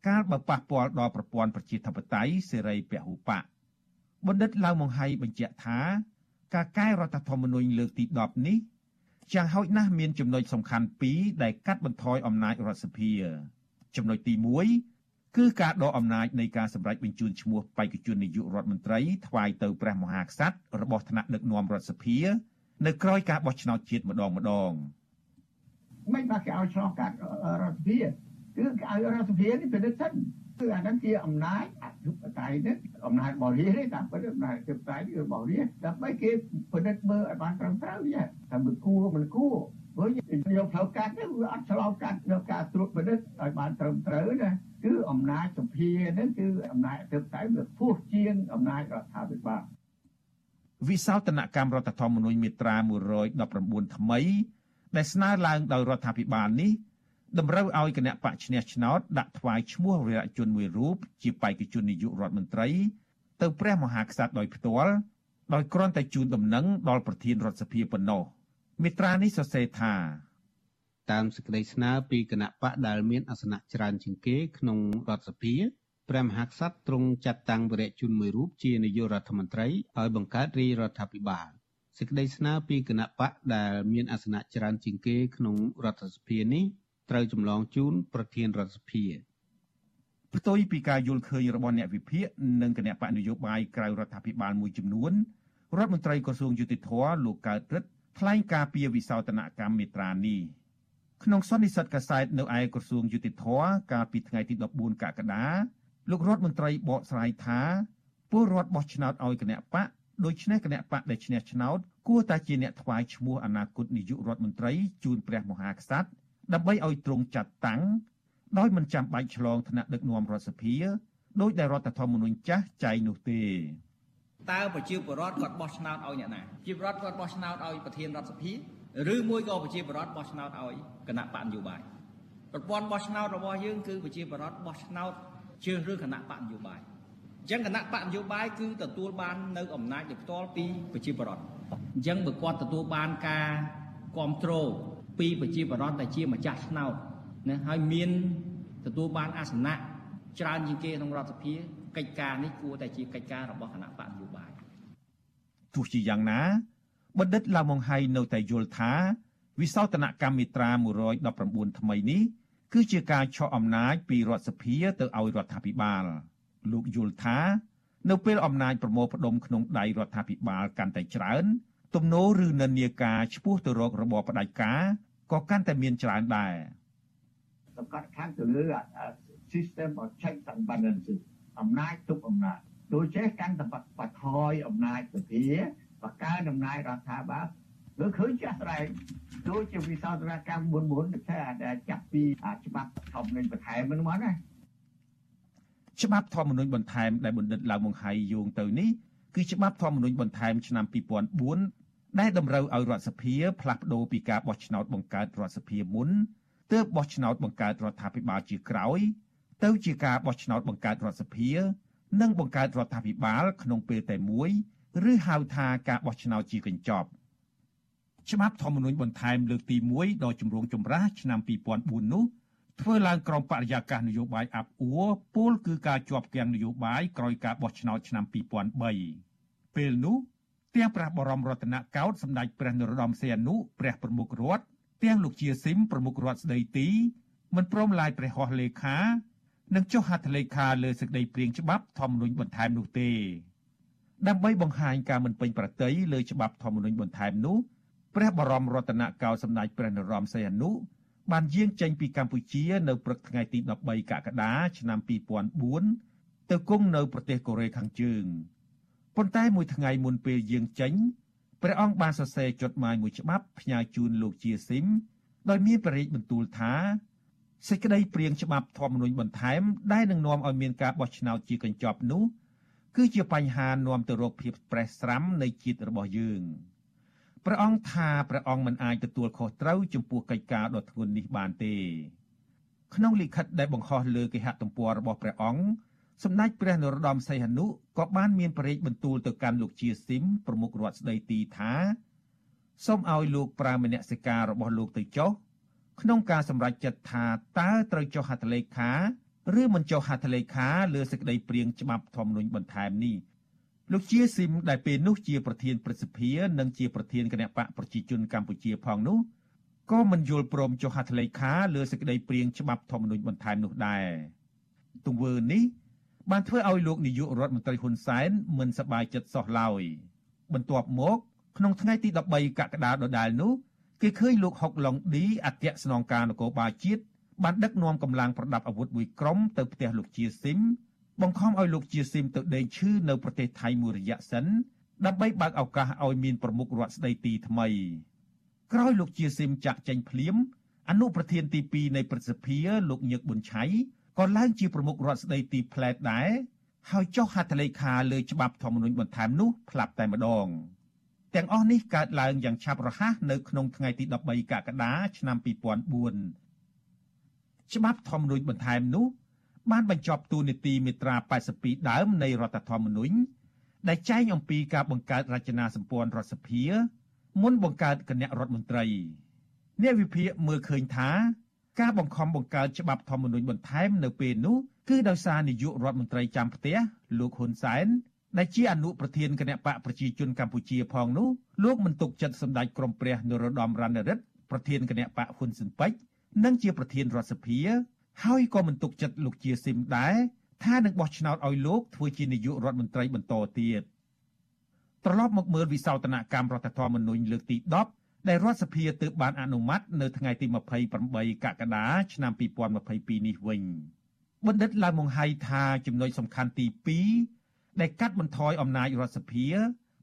កាលបើប៉ះពាល់ដល់ប្រព័ន្ធប្រជាធិបតេយ្យសេរីពហុបកបណ្ឌិតឡាវម៉ុងហៃបញ្ជាក់ថា ការកែរដ្ឋធម្មនុញ្ញលើកទី10នេះ យ៉ាងហោចណាស់មានចំណុចសំខាន់ពីរដែលកាត់បន្ថយអំណាចរដ្ឋសភាចំណុចទី1គឺការដកអំណាចនៃការសម្រេចបញ្ជូនឈ្មោះបេក្ខជននាយករដ្ឋមន្ត្រីថ្វាយទៅព្រះមហាក្សត្ររបស់ថ្នាក់ដឹកនាំរដ្ឋសភា នៅក្រោយការបោះឆ្នោតជាតិម្ដងម្ដងមិនបាក់គេឲ្យឆ្លងកាត់រដ្ឋសភាគឺគេឲ្យរដ្ឋសភានេះពិនិត្យសិន គឺអាហ្នឹងជាអំណាចអធិបតេយ្យនេះអំណាចបរិយាទេតាមពិតអំណាចអធិបតេយ្យគឺបរិយាដើម្បីគេពិនិត្យមើលឲ្យបានត្រឹមត្រូវនេះថាមិនគួរមិនគួរព្រោះយកផ្លូវកាត់នេះវាអត់ឆ្លងកាត់យកការត្រួតពិនិត្យឲ្យបានត្រឹមត្រូវណាគឺអំណាចសភានេះគឺអំណាចអធិបតេយ្យវាខ្ពស់ជាងអំណាចរដ្ឋាភិបាលវិសោធនកម្មរដ្ឋធម្មនុញ្ញមាត្រា119ថ្មីដែលស្នើឡើងដោយរដ្ឋាភិបាលនេះ តម្រូវឲ្យគណៈបកឈ្នះឆ្នោតដាក់ថ្វាយឈ្មោះវីរៈជនមួយរូបជាបេក្ខជននាយករដ្ឋមន្ត្រី ទៅព្រះមហាក្សត្រដោយផ្ទាល់ដោយគ្រាន់តែជូនដំណឹងដល់ប្រធានរដ្ឋសភាប៉ុណ្ណោះមេត្រានេះសរសេរថាតាមសេចក្តីស្នើពីគណៈបកដែលមានអាសនៈច្រើនជាងគេក្នុងរដ្ឋសភាព្រះមហាក្សត្រទ្រង់ចាត់តាំងវីរៈជនមួយរូបជានាយករដ្ឋមន្ត្រីឲ្យបង្កើតរាជរដ្ឋាភិបាលសេចក្តីស្នើពីគណៈបកដែលមានអាសនៈច្រើនជាងគេក្នុងរដ្ឋសភានេះ ត្រូវចម្លងជូនប្រធានរដ្ឋសភាផ្ទុយពីការយល់ឃើញរបស់អ្នកវិភាគនិងគណៈបកនយោបាយក្រៅរដ្ឋាភិបាលមួយចំនួនរដ្ឋមន្ត្រីក្រសួងយុតិធធលោកកើតរិទ្ធថ្លែងការពីវិសោធនកម្មមេត្រានេះក្នុងសន្និសីទកាសែតនៅឯក្រសួងយុតិធធកាលពីថ្ងៃទី14កក្កដាលោករដ្ឋមន្ត្រីបកស្រាយថាពលរដ្ឋបោះឆ្នោតឲ្យគណៈបកដូច្នេះគណៈបកដែលឈ្នះឆ្នោតគួរតែជាអ្នកថ្វាយឈ្មោះអនាគតនាយករដ្ឋមន្ត្រីជូនព្រះមហាក្សត្រ ដើម្បីឲ្យទ្រង់ចាត់តាំងដោយមិនចាំបាច់ឆ្លងថ្នាក់ដឹកនាំរដ្ឋសភាដោយដែលរដ្ឋធម្មនុញ្ញចាស់ចែងនោះទេតើប្រជាពលរដ្ឋគាត់បោះឆ្នោតឲ្យអ្នកណាប្រជាពលរដ្ឋគាត់បោះឆ្នោតឲ្យប្រធានរដ្ឋសភាឬមួយក៏ប្រជាពលរដ្ឋបោះឆ្នោតឲ្យគណៈបកនយោបាយប្រព័ន្ធបោះឆ្នោតរបស់យើងគឺប្រជាពលរដ្ឋបោះឆ្នោតជ្រើសរើសគណៈបកនយោបាយអញ្ចឹងគណៈបកនយោបាយគឺទទួលបាននៅអំណាចដោយផ្ទាល់ពីប្រជាពលរដ្ឋអញ្ចឹងបើគាត់ទទួលបានការគ្រប់គ្រង ពីប្រជាពលរដ្ឋដែលជាម្ចាស់ឆ្នោតណាហើយមានទទួលបានអាសនៈច្រើនជាងគេក្នុងរដ្ឋសភាកិច្ចការនេះគួរតែជាកិច្ចការរបស់គណៈបកនយោបាយទោះជាយ៉ាងណាបណ្ឌិតឡាវម៉ុងហៃនៅតែយល់ថាវិសោធនកម្មមេត្រា119ថ្មីនេះគឺជាការឆក់អំណាចពីរដ្ឋសភាទៅឲ្យរដ្ឋាភិបាលលោកយល់ថានៅពេលអំណាចប្រមូលផ្ដុំក្នុងដៃរដ្ឋាភិបាលកាន់តែច្រើនទំនោរឬនិន្នាការឈ្មោះទៅរករបបផ្ដាច់ការ ក៏កាន់តែមានច្រើនដែរសង្កត់ខាងទៅលើ system of checks and balances អំណាចទុកអំណាចដូចចេះកាន់តែបថយអំណាចសភាបកកើអំណាចរដ្ឋាភិបាលលើឃើញចាស់ស្រែកដូចជាវិសោធនកម្មមុនមុនតែដែលចាប់ពីច្បាប់ធម្មនុញ្ញបន្ថែមហ្នឹងមកណាច្បាប់ធម្មនុញ្ញបន្ថែមដែលបណ្ឌិតឡាវម៉ុងហៃយោងទៅនេះគឺច្បាប់ធម្មនុញ្ញបន្ថែមឆ្នាំ2004 ដែលតម្រូវឲ្យរដ្ឋសភាផ្លាស់ប្តូរពីការបោះឆ្នោតបង្កើតរដ្ឋសភាមុនទើបបោះឆ្នោតបង្កើតរដ្ឋាភិបាលជាក្រោយ ទៅជាការបោះឆ្នោតបង្កើតរដ្ឋសភា និងបង្កើតរដ្ឋាភិបាលក្នុងពេលតែមួយឬហៅថាការបោះឆ្នោតជាកញ្ចប់ច្បាប់ធម្មនុញ្ញបន្ថែមលើកទី1ដល់ជំរងចម្រាស់ឆ្នាំ2004នោះធ្វើឡើងក្រោមបរិយាកាសនយោបាយអាប់អួរពលគឺការជាប់គាំងនយោបាយក្រោយការបោះឆ្នោតឆ្នាំ2003ពេលនោះ ទាំងព្រះបរមរតនកោដ្ឋសម្ដេចព្រះនរោត្តមសីហនុព្រះប្រមុខរដ្ឋទាំងលោកជាស៊ីមប្រមុខរដ្ឋស្ដីទីមិនព្រមឡាយព្រះហស្ថលេខានិងចុះហត្ថលេខាលើសេចក្តីព្រាងច្បាប់ធម្មនុញ្ញបន្ថែមនោះទេដើម្បីបង្ហាញការមិនពេញប្រតិយលើច្បាប់ធម្មនុញ្ញបន្ថែមនោះព្រះបរមរតនកោដ្ឋសម្ដេចព្រះនរោត្តមសីហនុបានយាងចេញពីកម្ពុជានៅព្រឹកថ្ងៃទី13កក្កដាឆ្នាំ2004ទៅគង់នៅប្រទេសកូរ៉េខាងជើង ប៉ុន្តែមួយថ្ងៃមុនពេលយាងចេញព្រះអង្គបានសរសេរចុតម៉ាយមួយច្បាប់ផ្ញើជូនលោកជាស៊ីមដោយមានប្រេចបន្ទូលថាសេចក្តីព្រៀងច្បាប់ធម្មនុញ្ញបន្ថែមដែលនឹងនាំឲ្យមានការបោះឆ្នោតជាកញ្ចប់នោះគឺជាបញ្ហានាំទៅរកភាពប្រេះស្រាំនៃជាតិរបស់យើងព្រះអង្គថាព្រះអង្គមិនអាចទទួលខុសត្រូវចំពោះកិច្ចការដ៏ធ្ងន់នេះបានទេក្នុងលិខិតដែលបង្ហោះលើគេហទំព័ររបស់ព្រះអង្គ សម្ដេចព្រះនរោត្តមសីហនុក៏បានមានប្រេកបន្ទូលទៅកាន់លោកជាស៊ីមប្រមុខរដ្ឋស្ដីទីថាសូមឲ្យលោកប្រើមនសិការរបស់លោកទៅចុះក្នុងការសម្រេចចិត្តថាតើត្រូវចុះហត្ថលេខាឬមិនចុះហត្ថលេខាលើសេចក្តីព្រាងច្បាប់ធម្មនុញ្ញបន្ថែមនេះលោកជាស៊ីមដែលពេលនោះជាប្រធានព្រឹទ្ធសភានិងជាប្រធានគណៈបកប្រជាជនកម្ពុជាផងនោះក៏មិនយល់ព្រមចុះហត្ថលេខាលើសេចក្តីព្រាងច្បាប់ធម្មនុញ្ញបន្ថែមនោះដែរទង្វើនេះ បានធ្វើឲ្យលោកនាយករដ្ឋមន្ត្រីហ៊ុនសែនមិនសប្បាយចិត្តសោះឡើយបន្ទាប់មកក្នុងថ្ងៃទី13កក្កដាដដែលនោះគេឃើញលោកហុកឡុងឌីអគ្គស្នងការនគរបាលជាតិបានដឹកនាំកម្លាំងប្រដាប់អាវុធមួយក្រុមទៅផ្ទះលោកជាស៊ីមបង្ខំឲ្យលោកជាស៊ីមទៅដេកឈឺនៅប្រទេសថៃមួយរយៈសិនដើម្បីបើកឱកាសឲ្យមានប្រមុខរដ្ឋស្ដីទីថ្មីក្រោយលោកជាស៊ីមចាក់ចេញភ្លាមអនុប្រធានទី2នៃប្រសិទ្ធិលោកញឹកប៊ុនឆៃ ក៏ឡើងជាប្រមុខរដ្ឋស្ដីទីផ្លែតដែរហើយចុះហត្ថលេខាលើច្បាប់ធម្មនុញ្ញបន្ថែមនោះផ្លាប់តែម្ដងទាំងអស់នេះកើតឡើងយ៉ាងឆាប់រហ័សនៅក្នុងថ្ងៃទី13កក្កដាឆ្នាំ2004ច្បាប់ធម្មនុញ្ញបន្ថែមនោះបានបញ្ចប់ទូនីតិមេត្រា82ដើមនៃរដ្ឋធម្មនុញ្ញដែលចែងអំពីការបង្កើតរចនាសម្ព័ន្ធរដ្ឋសភាមុនបង្កើតគណៈរដ្ឋមន្ត្រីអ្នកវិភាគមើលឃើញថា ការបង្ខំបង្កើតច្បាប់ធម្មនុញ្ញបន្ថែមនៅពេលនោះគឺដោយសារនាយករដ្ឋមន្ត្រីចាំផ្ទះលោកហ៊ុនសែនដែលជាអនុប្រធានគណៈបកប្រជាជនកម្ពុជាផងនោះលោកមិនទុកចិត្តសម្ដេចក្រមព្រះនរោត្តមរណរដ្ឋប្រធានគណៈបកហ៊ុនស៊ិនប៉ិចនិងជាប្រធានរដ្ឋសភាហើយក៏មិនទុកចិត្តលោកជាស៊ីមដែរថានឹងបោះឆ្នោតឲ្យលោកធ្វើជានាយករដ្ឋមន្ត្រីបន្តទៀតត្រឡប់មកមើលវិសោធនកម្មរដ្ឋធម្មនុញ្ញលើកទី10 ដែលរដ្ឋសភាទើបបានអនុម័តនៅថ្ងៃទី28កក្កដាឆ្នាំ2022នេះវិញបណ្ឌិតឡាវម៉ុងហៃថាចំណុចសំខាន់ទី2ដែលកាត់បន្ថយអំណាចរដ្ឋសភា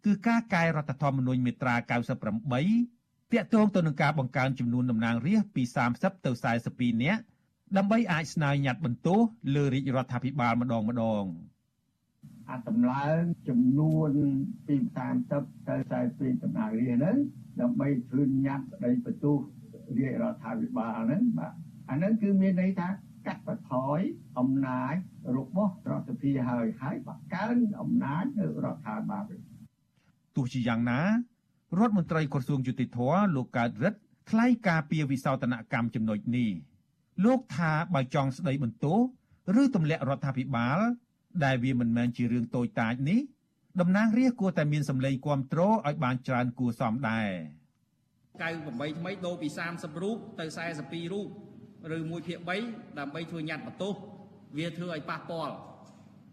គឺការកែរដ្ឋធម្មនុញ្ញមាត្រា98តាក់ទងទៅនឹងការបង្កើនចំនួនតំណាងរាស្ត្រពី30ទៅ42នាក់ដើម្បីអាចស្នើញត្តិបន្ទោសលើរាជរដ្ឋាភិបាលម្ដងម្ដងអាចតម្លើងចំនួនពី30ទៅ42តំណាងរាស្ត្រហ្នឹង ដើម្បីធ្វើញត្តិស្ដីបន្ទោសរាជរដ្ឋាភិបាលហ្នឹងបាទអាហ្នឹងគឺមានន័យថាកាត់បន្ថយអំណាចរបស់រដ្ឋាភិបាលហើយហើយបង្កើនអំណាចនៅរដ្ឋាភិបាលទោះជាយ៉ាងណារដ្ឋមន្ត្រីក្រសួងយុតិធម៌លោកកើតរិទ្ធថ្លែងការពីវិសោធនកម្មចំណុចនេះលោកថាបើចង់ស្ដីបន្ទោសឬទម្លាក់រដ្ឋាភិបាល ដែលវាមិនមែនជារឿងតូចតាចនេះ តំណាងរាស្ត្រគួរតែមានសម្លេងគ្រប់គ្រងឲ្យបានច្រើនគួរសមដែរ98ថ្មីដូរពី30រូបទៅ42រូបឬមួយភាគ3ដើម្បីធ្វើញត្តិបន្ទោសវាធ្វើឲ្យប៉ះពាល់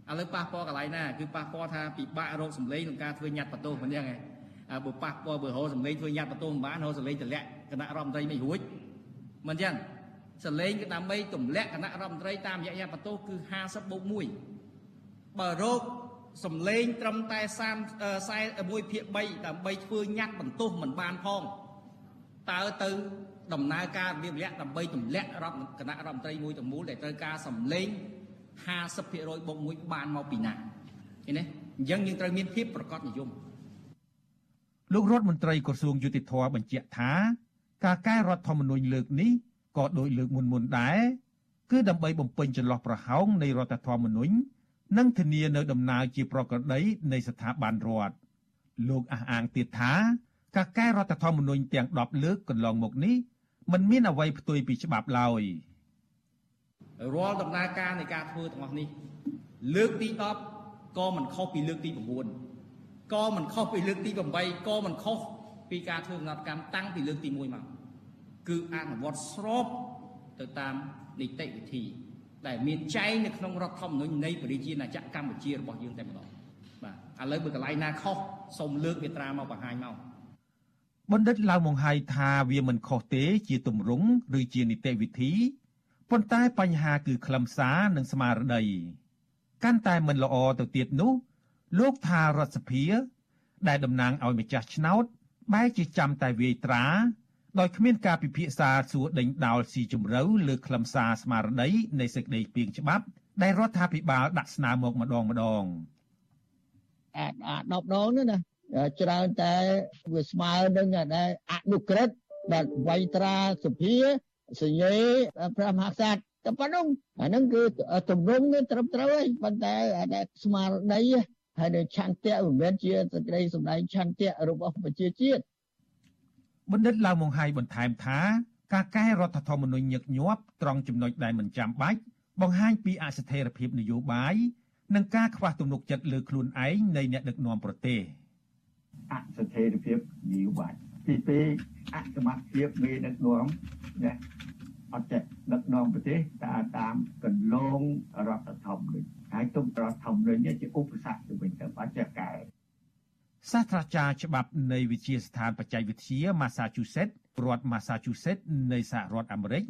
ឥឡូវប៉ះពាល់កន្លែងណាគឺប៉ះពាល់ថាពិបាករកសម្លេងក្នុងការធ្វើញត្តិបន្ទោសមិនអញ្ចឹងឯងបើប៉ះពាល់បើរកសម្លេងធ្វើញត្តិបន្ទោសមិនបានរកសម្លេងទម្លាក់គណៈរដ្ឋមន្ត្រីមិនរួចមិនអញ្ចឹងសម្លេងគឺដើម្បីទម្លាក់គណៈរដ្ឋមន្ត្រីតាមរយៈញត្តិបន្ទោសគឺ50បូក1បើរក សម្លេងត្រឹមតែ30 41ភាគ3ដើម្បីធ្វើញត្តិបន្ទោសមិនបានផងតើទៅដំណើរការរបៀបរយៈដើម្បីទម្លាក់រដ្ឋគណៈរដ្ឋមន្ត្រីមួយទាំងមូលដែលត្រូវការសម្លេង50%បូក1បានមកពីណាឃើញទេអញ្ចឹងយើងត្រូវមានភាពប្រកបនិយមលោករដ្ឋមន្ត្រីក្រសួងយុតិធធបញ្ជាក់ថា ការកែរដ្ឋធម្មនុញ្ញលើកនេះក៏ដោយលើកមុនមុនដែរគឺដើម្បីបំពេញចន្លោះប្រហោងនៃរដ្ឋធម្មនុញ្ញ និងធានានៅដំណើរជាប្រក្រតីនៃស្ថាប័នរដ្ឋលោកអះអាងទៀតថាការកែរដ្ឋធម្មនុញ្ញទាំង10លើកកន្លងមកនេះមិនមានអ្វីផ្ទុយពីច្បាប់ឡើយរាល់ដំណើរការនៃការធ្វើទាំងអស់នេះលើកទី10ក៏មិនខុសពីលើកទី9ក៏មិនខុសពីលើកទី8ក៏មិនខុសពីការធ្វើដំណើរកម្មតាំងពីលើកទី1មកគឺអនុវត្តស្របទៅតាមនីតិវិធី ដែលមានចែងនៅក្នុងរដ្ឋធម្មនុញ្ញនៃប្រជាណាចក្រកម្ពុជារបស់យើងតែម្ដងបាទឥឡូវបើកន្លែងណាខុសសូមលើកមេត្រាមកបង្ហាញមកបណ្ឌិតឡាវម៉ុងហៃថាវាមិនខុសទេជាទម្រង់ឬជានីតិវិធីប៉ុន្តែបញ្ហាគឺខ្លឹមសារនិងស្មារតីកាន់តែមិនល្អទៅទៀតនោះលោកថារដ្ឋសភា ដែលតំណាងឲ្យម្ចាស់ឆ្នោតបែរជាចាំតែវាយត្រា ដោយគ្មានការពិភាក្សាសួរដេញដោលស៊ីជម្រៅលើខ្លឹមសារស្មារតីនៃសេចក្តីពីងច្បាប់ដែលរដ្ឋាភិបាលដាក់ស្នើមកម្ដងម្ដងអាចអាច10ដងនោះណាច្រើនតែវាស្មើនឹងដែលអនុក្រឹតបាទវៃត្រាសភាសញ្ញេព្រះមហាក្សត្រតែប៉ុណ្ណឹងអាហ្នឹងគឺទម្រង់ត្រឹមត្រូវហើយប៉ុន្តែដែលស្មារតីហើយនៅឆន្ទៈមិនមែនជាសេចក្តីសម្ដែងឆន្ទៈរបស់ប្រជាជាតិ បណ្ឌិតឡាវម៉ុងហៃបន្ថែមថាការកែរដ្ឋធម្មនុញ្ញញឹកញាប់ត្រង់ចំណុចដែលមិនចាំបាច់បង្ហាញពីអស្ថិរភាពនយោបាយនិងការខ្វះទំនុកចិត្តលើខ្លួនឯងនៃអ្នកដឹកនាំប្រទេស។អស្ថិរភាពនយោបាយទី2អសមត្ថភាពមេដឹកនាំណាអត់ចេះដឹកនាំប្រទេសតាមតាមកន្លងរដ្ឋធម្មនុញ្ញហើយទុំរដ្ឋធម្មនុញ្ញជាឧបសគ្គទៅវិញទៅអត់ចេះកែ សាស្ត្រាចារ្យច្បាប់នៃវិទ្យាស្ថានបច្ចេកវិទ្យា Massachusetts រដ្ឋ Massachusetts នៃសហរដ្ឋអាមេរិក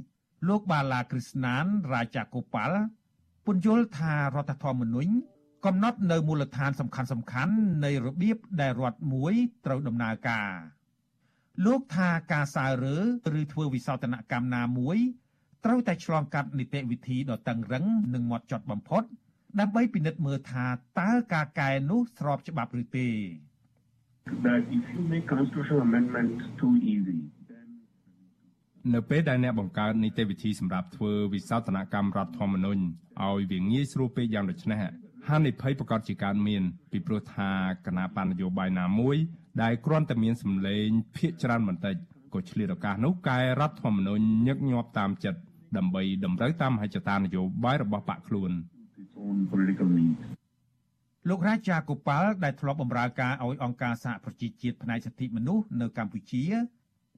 លោកបាឡាគ្រីស្ណានរាជាកូប៉ាល់ពន្យល់ថារដ្ឋធម្មនុញ្ញកំណត់នៅមូលដ្ឋានសំខាន់សំខាន់នៃរបៀបដែលរដ្ឋមួយត្រូវដំណើរការលោកថាការសើរើឬធ្វើវិសោធនកម្មណាមួយត្រូវតែឆ្លងកាត់នីតិវិធីដ៏តឹងរឹងនិងម៉ត់ចត់បំផុត ដើម្បីពិនិត្យមើលថាតើការកែនោះស្របច្បាប់ឬទេ that if you make constitutional amendment too easy នៅពេលដែលអ្នកបង្កើតនីតិវិធីសម្រាប់ធ្វើវិសោធនកម្មរដ្ឋធម្មនុញ្ញឲ្យវាងាយស្រួលពេកយ៉ាងដូចនេះហានិភ័យប្រកាសជាកើតមានពីព្រោះថាគណៈបណ្ឌនយោបាយណាមួយដែលគ្រាន់តែមានសម្លេងភាកច្រើនបន្តិចក៏ឆ្លៀតឱកាសនោះកែរដ្ឋធម្មនុញ្ញញឹកញាប់តាមចិត្តដើម្បីតម្រូវតាមហិច្ចតានយោបាយរបស់បកខ្លួន លោករាជាកូប៉ាល់ដែលធ្លាប់បម្រើការឲ្យអង្គការសហប្រជាជាតិផ្នែកសិទ្ធិមនុស្សនៅកម្ពុជា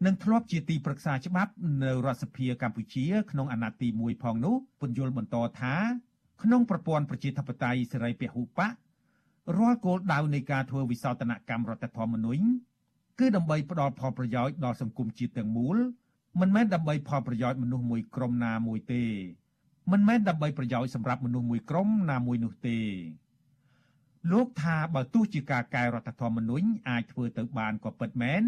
និងធ្លាប់ជាទីប្រឹក្សាច្បាប់នៅរដ្ឋសភាកម្ពុជាក្នុងអាណត្តិទី1ផងនោះពន្យល់បន្តថាក្នុងប្រព័ន្ធប្រជាធិបតេយ្យសេរីពហុបករាល់គោលដៅនៃការធ្វើវិសោធនកម្មរដ្ឋធម្មនុញ្ញគឺដើម្បីផ្ដល់ផលប្រយោជន៍ដល់សង្គមជាតិទាំងមូលមិនមែនដើម្បីផលប្រយោជន៍មនុស្សមួយក្រុមណាមួយទេមិនមែនដើម្បីប្រយោជន៍សម្រាប់មនុស្សមួយក្រុមណាមួយនោះទេ លោកថាបើទោះជាការកែរដ្ឋធម្មនុញ្ញអាចធ្វើទៅបានក៏ពិតមែន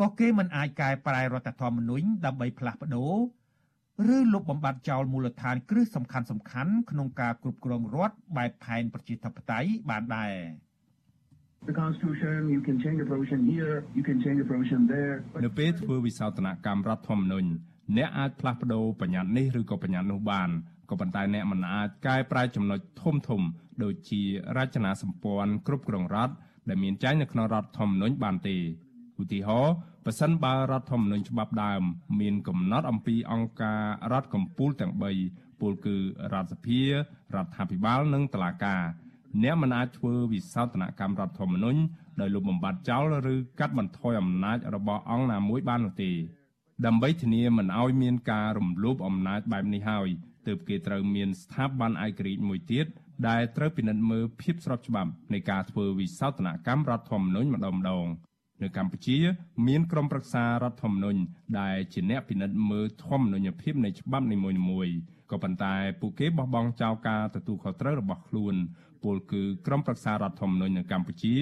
ក៏គេមិនអាចកែប្រែរដ្ឋធម្មនុញ្ញដើម្បីផ្លាស់ប្ដូរឬលុបបំបាត់ចោលមូលដ្ឋានគ្រឹះសំខាន់សំខាន់ក្នុងការគ្រប់គ្រងរដ្ឋបែបផែនប្រជាធិបតេយ្យបានដែរ The constitution you can change the provision here you can change the provision there នៅពេលធ្វើវិសោធនកម្មរដ្ឋធម្មនុញ្ញអ្នកអាចផ្លាស់ប្ដូរបញ្ញត្តិនេះឬក៏បញ្ញត្តិនោះបានក៏ប៉ុន្តែអ្នកមិនអាចកែប្រែចំណុចធំធំ ដូចជារចនាសម្ព័ន្ធគ្រប់គ្រងរដ្ឋដែលមានចែងនៅក្នុងរដ្ឋធម្មនុញ្ញបានទេឧទាហរណ៍ប៉ះសិនបើរដ្ឋធម្មនុញ្ញច្បាប់ដើម មានកំណត់អំពីអង្គការរដ្ឋកម្ពុជាទាំង3ពលគឺរដ្ឋសភារដ្ឋាភិបាលនិងតុលាការអ្នកមិនអាចធ្វើវិសោធនកម្មរដ្ឋធម្មនុញ្ញដោយលុបបំបាត់ចោលឬកាត់បន្ថយអំណាចរបស់អង្គណាមួយបាននោះទេដើម្បីធានាមិនឲ្យមានការរំលោភអំណាចបែបនេះហើយទើបគេត្រូវមានស្ថាប័នឯករាជ្យមួយទៀត ដែលត្រូវពិនិត្យមើលភាពស្របច្បាប់នៃការធ្វើវិសោធនកម្មរដ្ឋធម្មនុញ្ញម្ដងម្ដងនៅកម្ពុជា មានក្រុមប្រឹក្សារដ្ឋធម្មនុញ្ញដែលជាអ្នកពិនិត្យមើលធម្មនុញ្ញភាពនៃច្បាប់នីមួយៗក៏ប៉ុន្តែពួកគេបោះបង់ចោលការទទួលខុសត្រូវរបស់ខ្លួនពលគឺក្រុមប្រឹក្សារដ្ឋធម្មនុញ្ញនៅកម្ពុជា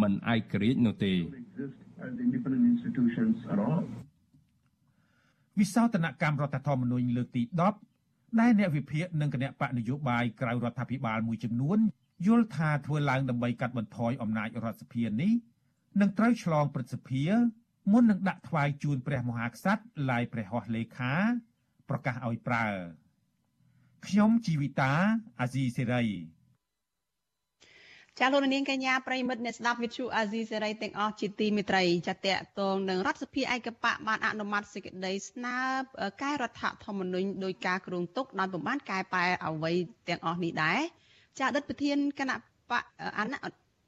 មិនឯករាជ្យនោះទេវិសោធនកម្មរដ្ឋធម្មនុញ្ញលើកទី10 ដែលអ្នកវិភាគនិងគណៈបកនយោបាយក្រៅរដ្ឋាភិបាលមួយចំនួនយល់ថាធ្វើឡើងដើម្បីកាត់បន្ថយអំណាចរដ្ឋសភានេះនឹងត្រូវឆ្លងព្រឹទ្ធសភាមុននឹងដាក់ថ្វាយជូនព្រះមហាក្សត្រឡាយព្រះហស្ថលេខា ប្រកាសឲ្យប្រើខ្ញុំជីវិតាអាស៊ីសេរី ចាលោកនាងកញ្ញាប្រិមិត្តអ្នកស្ដាប់វិទ្យុអាស៊ីសេរីទាំងអស់ជាទីមេត្រីចាតកតងនឹងរដ្ឋសភាឯកបៈបានអនុម័តសេចក្តីស្នើកែរដ្ឋធម្មនុញ្ញដោយការគ្រោងទុកដោយប្រមាណកែប្រែអ្វីទាំងអស់នេះដែរចាអតីតប្រធានគណៈបកអនុ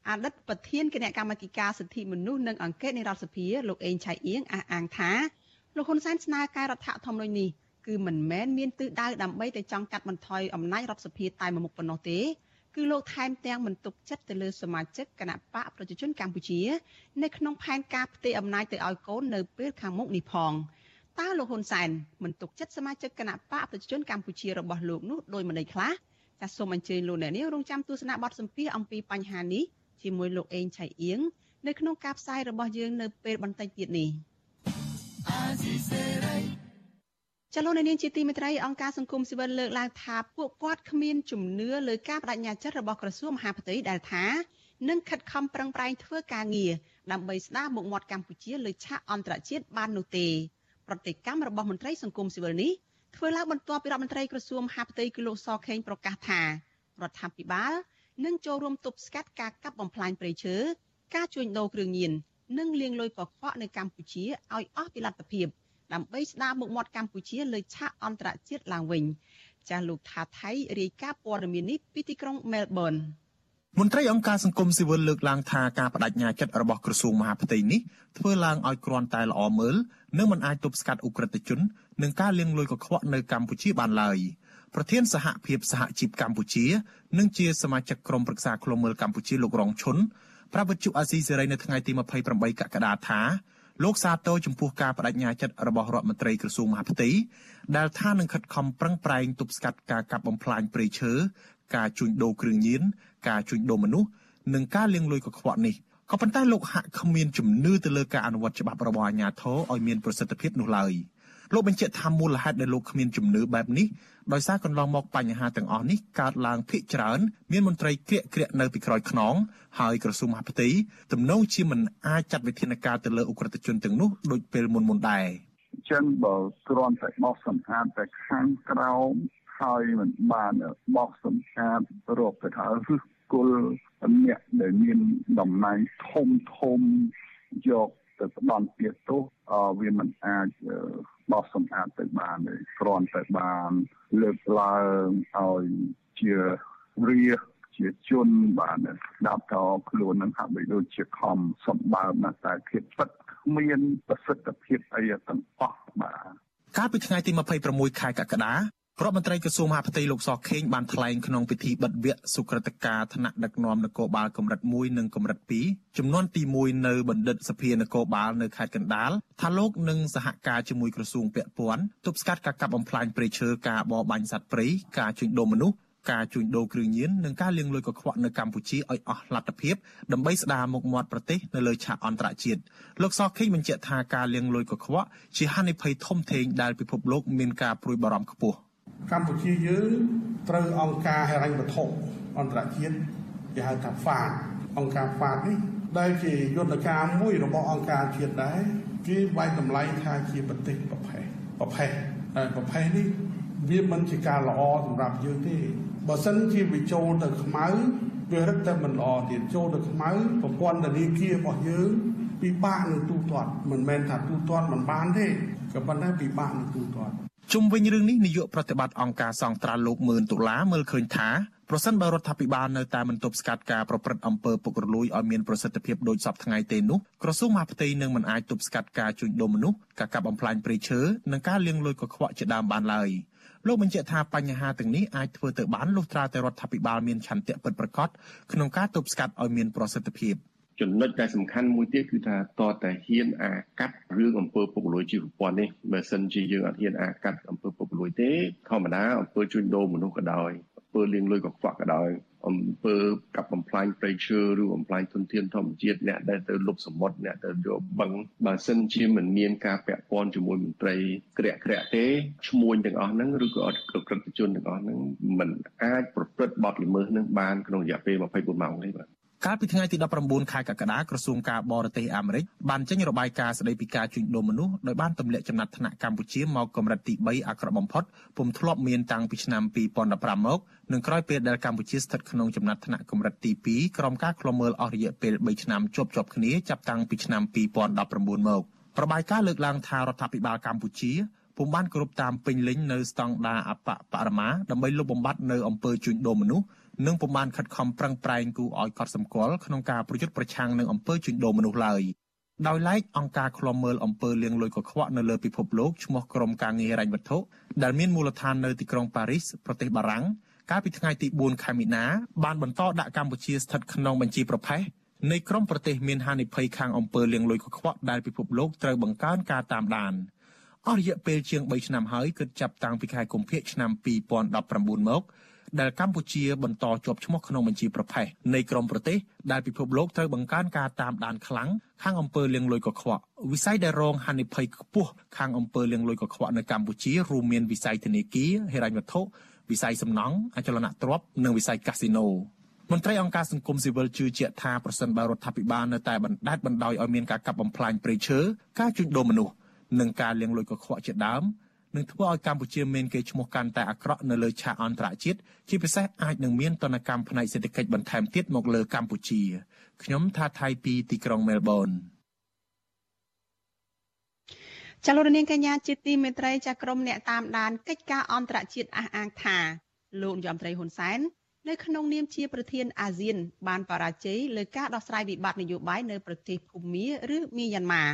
អតីតប្រធានគណៈកម្មាធិការសិទ្ធិមនុស្សនិងអង្គការនៃរដ្ឋសភាលោកអេងឆៃអៀងអះអាងថាលោកហ៊ុនសែនស្នើកែរដ្ឋធម្មនុញ្ញនេះគឺមិនមែនមានទិសដៅដើម្បីតែចង់កាត់បន្ថយអំណាចរដ្ឋសភាតែមួយមុខប៉ុណ្ណោះទេ គឺលោកថែមទាំងមិនទុកចិត្តទៅលើសមាជិកគណៈបកប្រជាជនកម្ពុជា នៅក្នុងផែនការផ្ទេរអំណាចទៅឲ្យកូននៅពេលខាងមុខនេះផងតើលោកហ៊ុនសែនមិនទុកចិត្តសមាជិកគណៈបកប្រជាជនកម្ពុជារបស់លោកនោះដោយមិនដេចខ្លះចាសសូមអញ្ជើញលោកអ្នកនាងរងចាំទស្សនាបទសម្ភាសអំពីបញ្ហានេះជាមួយលោកអេងឆៃអៀងនៅក្នុងការផ្សាយរបស់យើងនៅពេលបន្តិចទៀតនេះ ចលនានាងជាទីមេត្រីអង្គការសង្គមស៊ីវិលលើកឡើងថាពួកគាត់គ្មានជំនឿលើការបដិញ្ញាចិត្តរបស់ក្រសួងមហាផ្ទៃដែលថានឹងខិតខំប្រឹងប្រែងធ្វើការងារដើម្បីស្ដារមុខមាត់កម្ពុជាលើឆាកអន្តរជាតិបាននោះទេប្រតិកម្មរបស់មន្ត្រីសង្គមស៊ីវិលនេះធ្វើឡើងបន្ទាប់ពីរដ្ឋមន្ត្រីក្រសួងមហាផ្ទៃគឺលោកសខេងប្រកាសថារដ្ឋាភិបាលនឹងចូលរួមទប់ស្កាត់ការកាប់បំផ្លាញព្រៃឈើការជួញដូរគ្រឿងញៀននិងលាងលុយកខ្វក់នៅកម្ពុជាឲ្យអស់ពីលទ្ធភាព ដើម្បីស្ដារមុខមាត់កម្ពុជាលើឆាកអន្តរជាតិឡើងវិញចាស់លោកថាថៃរាយការណ៍ព័ត៌មាននេះពីទីក្រុងមែលប៊នមន្ត្រីអង្គការសង្គមស៊ីវិលលើកឡើងថាការបដិញ្ញាចិត្តរបស់ក្រសួងមហាផ្ទៃនេះធ្វើឡើងឲ្យគ្រាន់តែល្អមើលនិងមិនអាចទប់ស្កាត់អ ுக ្រិតជននិងការលាងលុយកខ្វក់នៅកម្ពុជាបានឡើយប្រធានសហភាពសហជីពកម្ពុជា និងជាសមាជិកក្រុមប្រឹក្សាឃ្លាំមើលកម្ពុជាលោករងឈុនប្រាប់វិទ្យុអាស៊ីសេរីនៅថ្ងៃទី28កក្កដាថា លោកសាទរចំពោះការបដិញ្ញាចិត្តរបស់រដ្ឋមន្ត្រីក្រសួងមហាផ្ទៃដែលថានឹងខិតខំប្រឹងប្រែងទប់ស្កាត់ការកាប់បំផ្លាញព្រៃឈើការជួញដូរគ្រឿងញៀនការជួញដូរមនុស្សនិងការលាងលុយកខ្វក់នេះក៏ប៉ុន្តែលោកហាក់គ្មានជំនឿទៅលើការអនុវត្តច្បាប់របស់អាជ្ញាធរឲ្យមានប្រសិទ្ធភាពនោះឡើយលោកបញ្ជាក់ថាមូលហេតុដែលលោកគ្មានជំនឿបែបនេះ ដោយសារកន្លងមកបញ្ហាទាំងអស់នេះកើតឡើងភាគច្រើនមានមន្ត្រីក្រាកក្រាកនៅពីក្រោយខ្នងហើយក្រសួងមហាផ្ទៃទំនងជាមិនអាចចាត់វិធានការទៅលើអ ுக ្រិតជនទាំងនោះដូចពេលមុនមុនដែរចឹងបើគ្រាន់តែបោះសម្អាតតែខាងក្រោមហើយមិនបានបោះសម្អាតរកទៅថាឬគល់អ្នកដែលមានតំណែងធំធំយកទៅផ្ដន់ទៀតទោសវាមិនអាច បោះសម្អាតទៅបានទេគ្រាន់តែបានលើកឡើងឲ្យជារាជាជនបានស្ដាប់តខ្លួននឹងហាក់បីដូចជាខំសម្បើមណាស់តែភាពពិតគ្មានប្រសិទ្ធភាពអីទាំងអស់បាទកាលពីថ្ងៃទី26ខែកក្កដា រដ្ឋមន្ត្រីក្រសួងមហាផ្ទៃលោកសខេងបានថ្លែងក្នុងពិធីបិទវគ្គសុក្រតការថ្នាក់ដឹកនាំនគរបាលកម្រិត1និងកម្រិត2ចំនួនទី1នៅបណ្ឌិតសភានគរបាលនៅខេត្តកណ្ដាលថាលោកនឹងសហការជាមួយក្រសួងពាក់ព័ន្ធទប់ស្កាត់ការកាប់បំផ្លាញព្រៃឈើការបរបាញ់សត្វព្រៃការជួញដូរមនុស្សការជួញដូរគ្រឿងញៀននិងការលាងលុយកខ្វក់នៅកម្ពុជាឲ្យអស់លទ្ធភាពដើម្បីស្ដារមុខមាត់ប្រទេសនៅលើឆាកអន្តរជាតិលោកសខេងបញ្ជាក់ថាការលាងលុយកខ្វក់ជាហានិភ័យធំធេងដែលពិភពលោកមានការព្រួយបារម្ភខ្ពស់ កម្ពុជាយើងត្រូវអង្គការហិរញ្ញវត្ថុអន្តរជាតិគេហៅថា FAD អង្គការ FAD នេះដែលជាយន្តការមួយរបស់អង្គការជាតិដែរគេវាយតម្លៃថាជាប្រទេសប្រភេទប្រភេទហើយប្រភេទនេះវាមិនជាការល្អសម្រាប់យើងទេបើសិនជាវាចូលទៅខ្មៅវារឹតតែមិនល្អទៀតចូលទៅខ្មៅប្រព័ន្ធធនាគាររបស់យើងពិបាកនឹងទូទាត់មិនមែនថាទូទាត់មិនបានទេក៏ប៉ុន្តែពិបាកនឹងទូទាត់ ជុំវិញរឿងនេះនាយកប្រតិបត្តិអង្គការសង្ត្រាល់លោកមឿនដុល្លារមើលឃើញថាប្រសិនបើរដ្ឋាភិបាលនៅតែមិនទប់ស្កាត់ការប្រព្រឹត្តអំពើពុករលួយឲ្យមានប្រសិទ្ធភាពដូចសពថ្ងៃទេនោះក្រសួងមហាផ្ទៃនឹងមិនអាចទប់ស្កាត់ការជួញដូរមនុស្សការកាប់បំផ្លាញព្រៃឈើនិងការលាងលុយកខ្វក់ជាដើមបានឡើយលោកបញ្ជាក់ថាបញ្ហាទាំងនេះអាចធ្វើទៅបានលុះត្រាតែរដ្ឋាភិបាលមានឆន្ទៈពិតប្រាកដក្នុងការទប់ស្កាត់ឲ្យមានប្រសិទ្ធភាព ចំណុចដែលសំខាន់មួយទៀតគឺថាតតតែហ៊ានអាកាត់រឿងអំពើពុករលួយជីវព័ន្ធនេះបើសិនជាយើងអត់ហ៊ានអាកាត់អំពើពុករលួយទេធម្មតាអំពើជួញដូរមនុស្សក៏ដោយអំពើលាងលុយកខ្វក់ក៏ដោយអំពើកាប់បំផ្លាញព្រៃឈើឬបំផ្លាញទុនធានធម្មជាតិអ្នកដែលទៅលុបសមុទ្រអ្នកទៅយកបឹងបើសិនជាមិនមានការពាក់ព័ន្ធជាមួយមន្ត្រីក្រាក់ក្រាក់ទេឈ្មួញទាំងអស់ហ្នឹងឬក៏អត់ក្រិតជនទាំងអស់ហ្នឹងមិនអាចប្រព្រឹត្តបទល្មើសនឹងបានក្នុងរយៈពេល24ម៉ោងទេបាទ កាលពីថ្ងៃទី19ខែកក្កដាក្រសួងការបរទេសអាមេរិកបានចេញរបាយការណ៍ស្តីពីការជួញដូរមនុស្សដោយបានទម្លាក់ចំណាត់ថ្នាក់កម្ពុជាមកកម្រិតទី3អាក្រក់បំផុតពុំធ្លាប់មានតាំងពីឆ្នាំ2015មកនិងក្រោយពេលដែលកម្ពុជាស្ថិតក្នុងចំណាត់ថ្នាក់កម្រិតទី2ក្រោមការឃ្លាំមើលអស់រយៈពេល3ឆ្នាំជាប់ជាប់គ្នាចាប់តាំងពីឆ្នាំ2019មករបាយការណ៍លើកឡើងថារដ្ឋាភិបាលកម្ពុជាពុំបានគ្រប់តាមពេញលេញនៅស្តង់ដារអបបរមាដើម្បីលុបបំបាត់នៅអំពើជួញដូរមនុស្ស និងពុំបានខិតខំប្រឹងប្រែងគូឲ្យកត់សម្គាល់ក្នុងការប្រយុទ្ធប្រឆាំងនឹងអំពើជួញដូរមនុស្សឡើយដោយឡែកអង្គការឃ្លាំមើលអំពើលាងលុយកខ្វក់នៅលើពិភពលោកឈ្មោះក្រុមការងារហិរញ្ញវត្ថុដែលមានមូលដ្ឋាននៅទីក្រុងប៉ារីសប្រទេសបារាំងកាលពីថ្ងៃទី4ខែមីនាបានបន្តដាក់កម្ពុជាស្ថិតក្នុងបញ្ជីប្រភេទនៃក្រុមប្រទេសមានហានិភ័យខាងអំពើលាងលុយកខ្វក់ដែលពិភពលោកត្រូវបង្កើនការតាមដានអស់រយៈពេលជាង3ឆ្នាំហើយគិតចាប់តាំងពីខែកុម្ភៈឆ្នាំ2019មក ដែលកម្ពុជាបន្តជាប់ឈ្មោះក្នុងបញ្ជីប្រភេទនៃក្រមប្រទេសដែលពិភពលោកត្រូវបង្កើនការតាមដានខ្លាំងខាងអំពើលាងលុយកខ្វក់វិស័យដែលរងហានិភ័យខ្ពស់ខាងអំពើលាងលុយកខ្វក់នៅកម្ពុជារួមមានវិស័យធនាគារហិរញ្ញវត្ថុវិស័យសំណង់អចលនទ្រព្យនិងវិស័យកាស៊ីណូមន្ត្រីអង្គការសង្គមស៊ីវិលជឿជាក់ថាប្រសិនបើរដ្ឋាភិបាលនៅតែបណ្ដេតបណ្ដោយឲ្យមានការកាប់បំផ្លាញព្រៃឈើការជួញដូរមនុស្សនិងការលាងលុយកខ្វក់ជាដើម នឹងធ្វើឲ្យកម្ពុជាមានកេរ្តិ៍ឈ្មោះកាន់តែអាក្រក់នៅលើឆាកអន្តរជាតិជាពិសេសអាចនឹងមានទណ្ឌកម្មផ្នែកសេដ្ឋកិច្ចបន្ថែមទៀតមកលើកម្ពុជាខ្ញុំថាថៃពីទីក្រុងមែលប៊នចលនានកញ្ញាជាទីមេត្រីចាក្រមអ្នកតាមដានកិច្ចការអន្តរជាតិអះអាងថាលោកនាយរដ្ឋមន្ត្រីហ៊ុនសែននៅក្នុងនាមជាប្រធានអាស៊ាន បានបរាជ័យលើការដោះស្រាយវិបត្តិនយោបាយនៅប្រទេសភូមាឬមីយ៉ាន់ម៉ា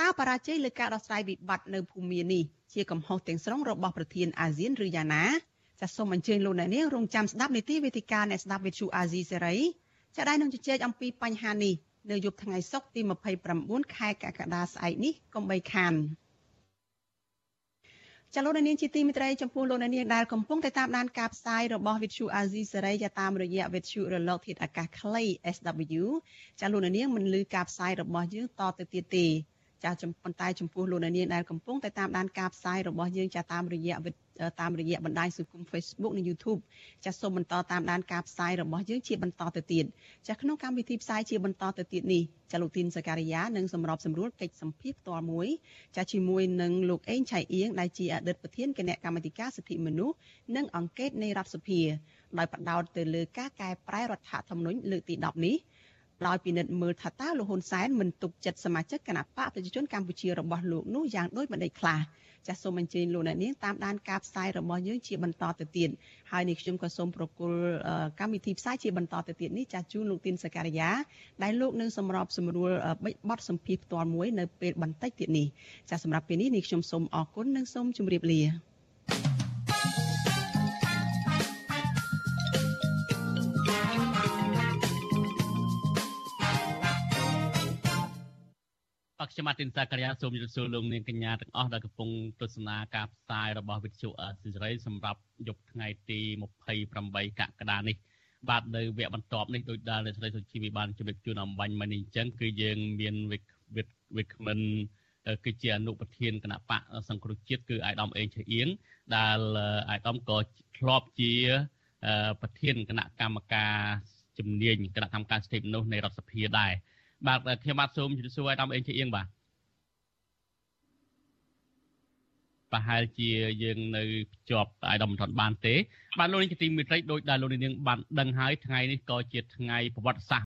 តើបរាជ័យលើការដោះស្រាយវិបត្តិនៅភូមានេះ ជាកំហុសទាំងស្រុងរបស់ប្រធានអាស៊ានឬយ៉ាងណាចាសសូមអញ្ជើញលោកអ្នកនាងរងចាំស្ដាប់នីតិវេទិកាអ្នកស្ដាប់វិទ្យុអាស៊ីសេរីចាដៃនឹងជជែកអំពីបញ្ហានេះនៅយប់ថ្ងៃសុក្រទី29ខែកក្កដាស្អែកនេះកុំបីខានចលនានាងជាទីមិត្តរីចំពោះលោកនាងដែលកំពុងតែតាមដានការផ្សាយរបស់វិទ្យុអាស៊ីសេរីតាមរយៈវិទ្យុរលកធាតុអាកាសខ្លី SW ចាលោកនាងមិនលឺការផ្សាយរបស់យើងតទៅទៀតទេ ចាប៉ុន្តែចំពោះលោកអ្នកនាងដែលកំពុងតែតាមដានការផ្សាយរបស់យើងចាតាមរយៈតាមរយៈបណ្ដាញសង្គម Facebook និង YouTube ចាសូមបន្តតាមដានការផ្សាយរបស់យើងជាបន្តទៅទៀតចាក្នុងកម្មវិធីផ្សាយជាបន្តទៅទៀតនេះចាលោកទីនសការីយ៉ានឹងសម្របសម្រួលកិច្ចសម្ភារផ្ទាល់មួយចាជាមួយនឹងលោកអេងឆៃអៀងដែលជាអតីតប្រធានគណៈកម្មាធិការសិទ្ធិមនុស្សនិងអង្គការនៃរដ្ឋសភាដោយបដោតទៅលើការកែប្រែរដ្ឋធម្មនុញ្ញលើកទី10នេះ ដោយពិនិត្យមើលថាតើលោកហ៊ុនសែនមិនទុកចិត្តសមាជិកគណៈបកប្រជាជនកម្ពុជារបស់លោកនោះយ៉ាងដូចម្តេចខ្លះចាសសូមអញ្ជើញលោកអ្នកនាងតាមដានការផ្សាយរបស់យើងជាបន្តទៅទៀតហើយនេះខ្ញុំក៏សូមប្រគល់កម្មវិធីផ្សាយជាបន្តទៅទៀតនេះចាសជូនលោកទីនសការីយ៉ាដែលលោកនឹងសម្របសម្រួលបတ်សម្ភារផ្ទាល់មួយនៅពេលបន្តិចទៀតនេះចាសសម្រាប់ពេលនេះនេះខ្ញុំសូមអរគុណនិងសូមជម្រាបលា បខ្ញុំបាទទីនសាករិយាសូមជម្រាបសួរលោកនាងកញ្ញាទាំងអស់ដែលកំពុងទស្សនាការផ្សាយរបស់វិទ្យុអសិរ័យសម្រាប់យប់ថ្ងៃទី28កក្កដានេះបាទនៅវគ្គបន្ទាប់នេះដោយដែលអ្នកស្រីសុជីវីបានជម្រាបជូនអំបញ្ញមកនេះអញ្ចឹងគឺយើងមានវិវិវិក្មិនគឺជាអនុប្រធានគណៈបកសង្គ្រោះជាតិគឺអាយដាមអេងឆៃអៀងដែលអាយដាមក៏ធ្លាប់ជាប្រធានគណៈកម្មការជំនាញគណៈកម្មការសិទ្ធិមនុស្សនៃរដ្ឋសភាដែរ បាទខ្ញុំបាទសូមជម្រាបសួរអាយដាមអេងឆៃអៀងបាទប្រហែលជាយើងនៅភ្ជាប់អាយដាមមិនទាន់បានទេ បាទលោកនាងជាទីមេត្រីដោយដែលលោកនាងបានដឹងហើយថ្ងៃនេះក៏ជាថ្ងៃប្រវត្តិសាស្ត្រ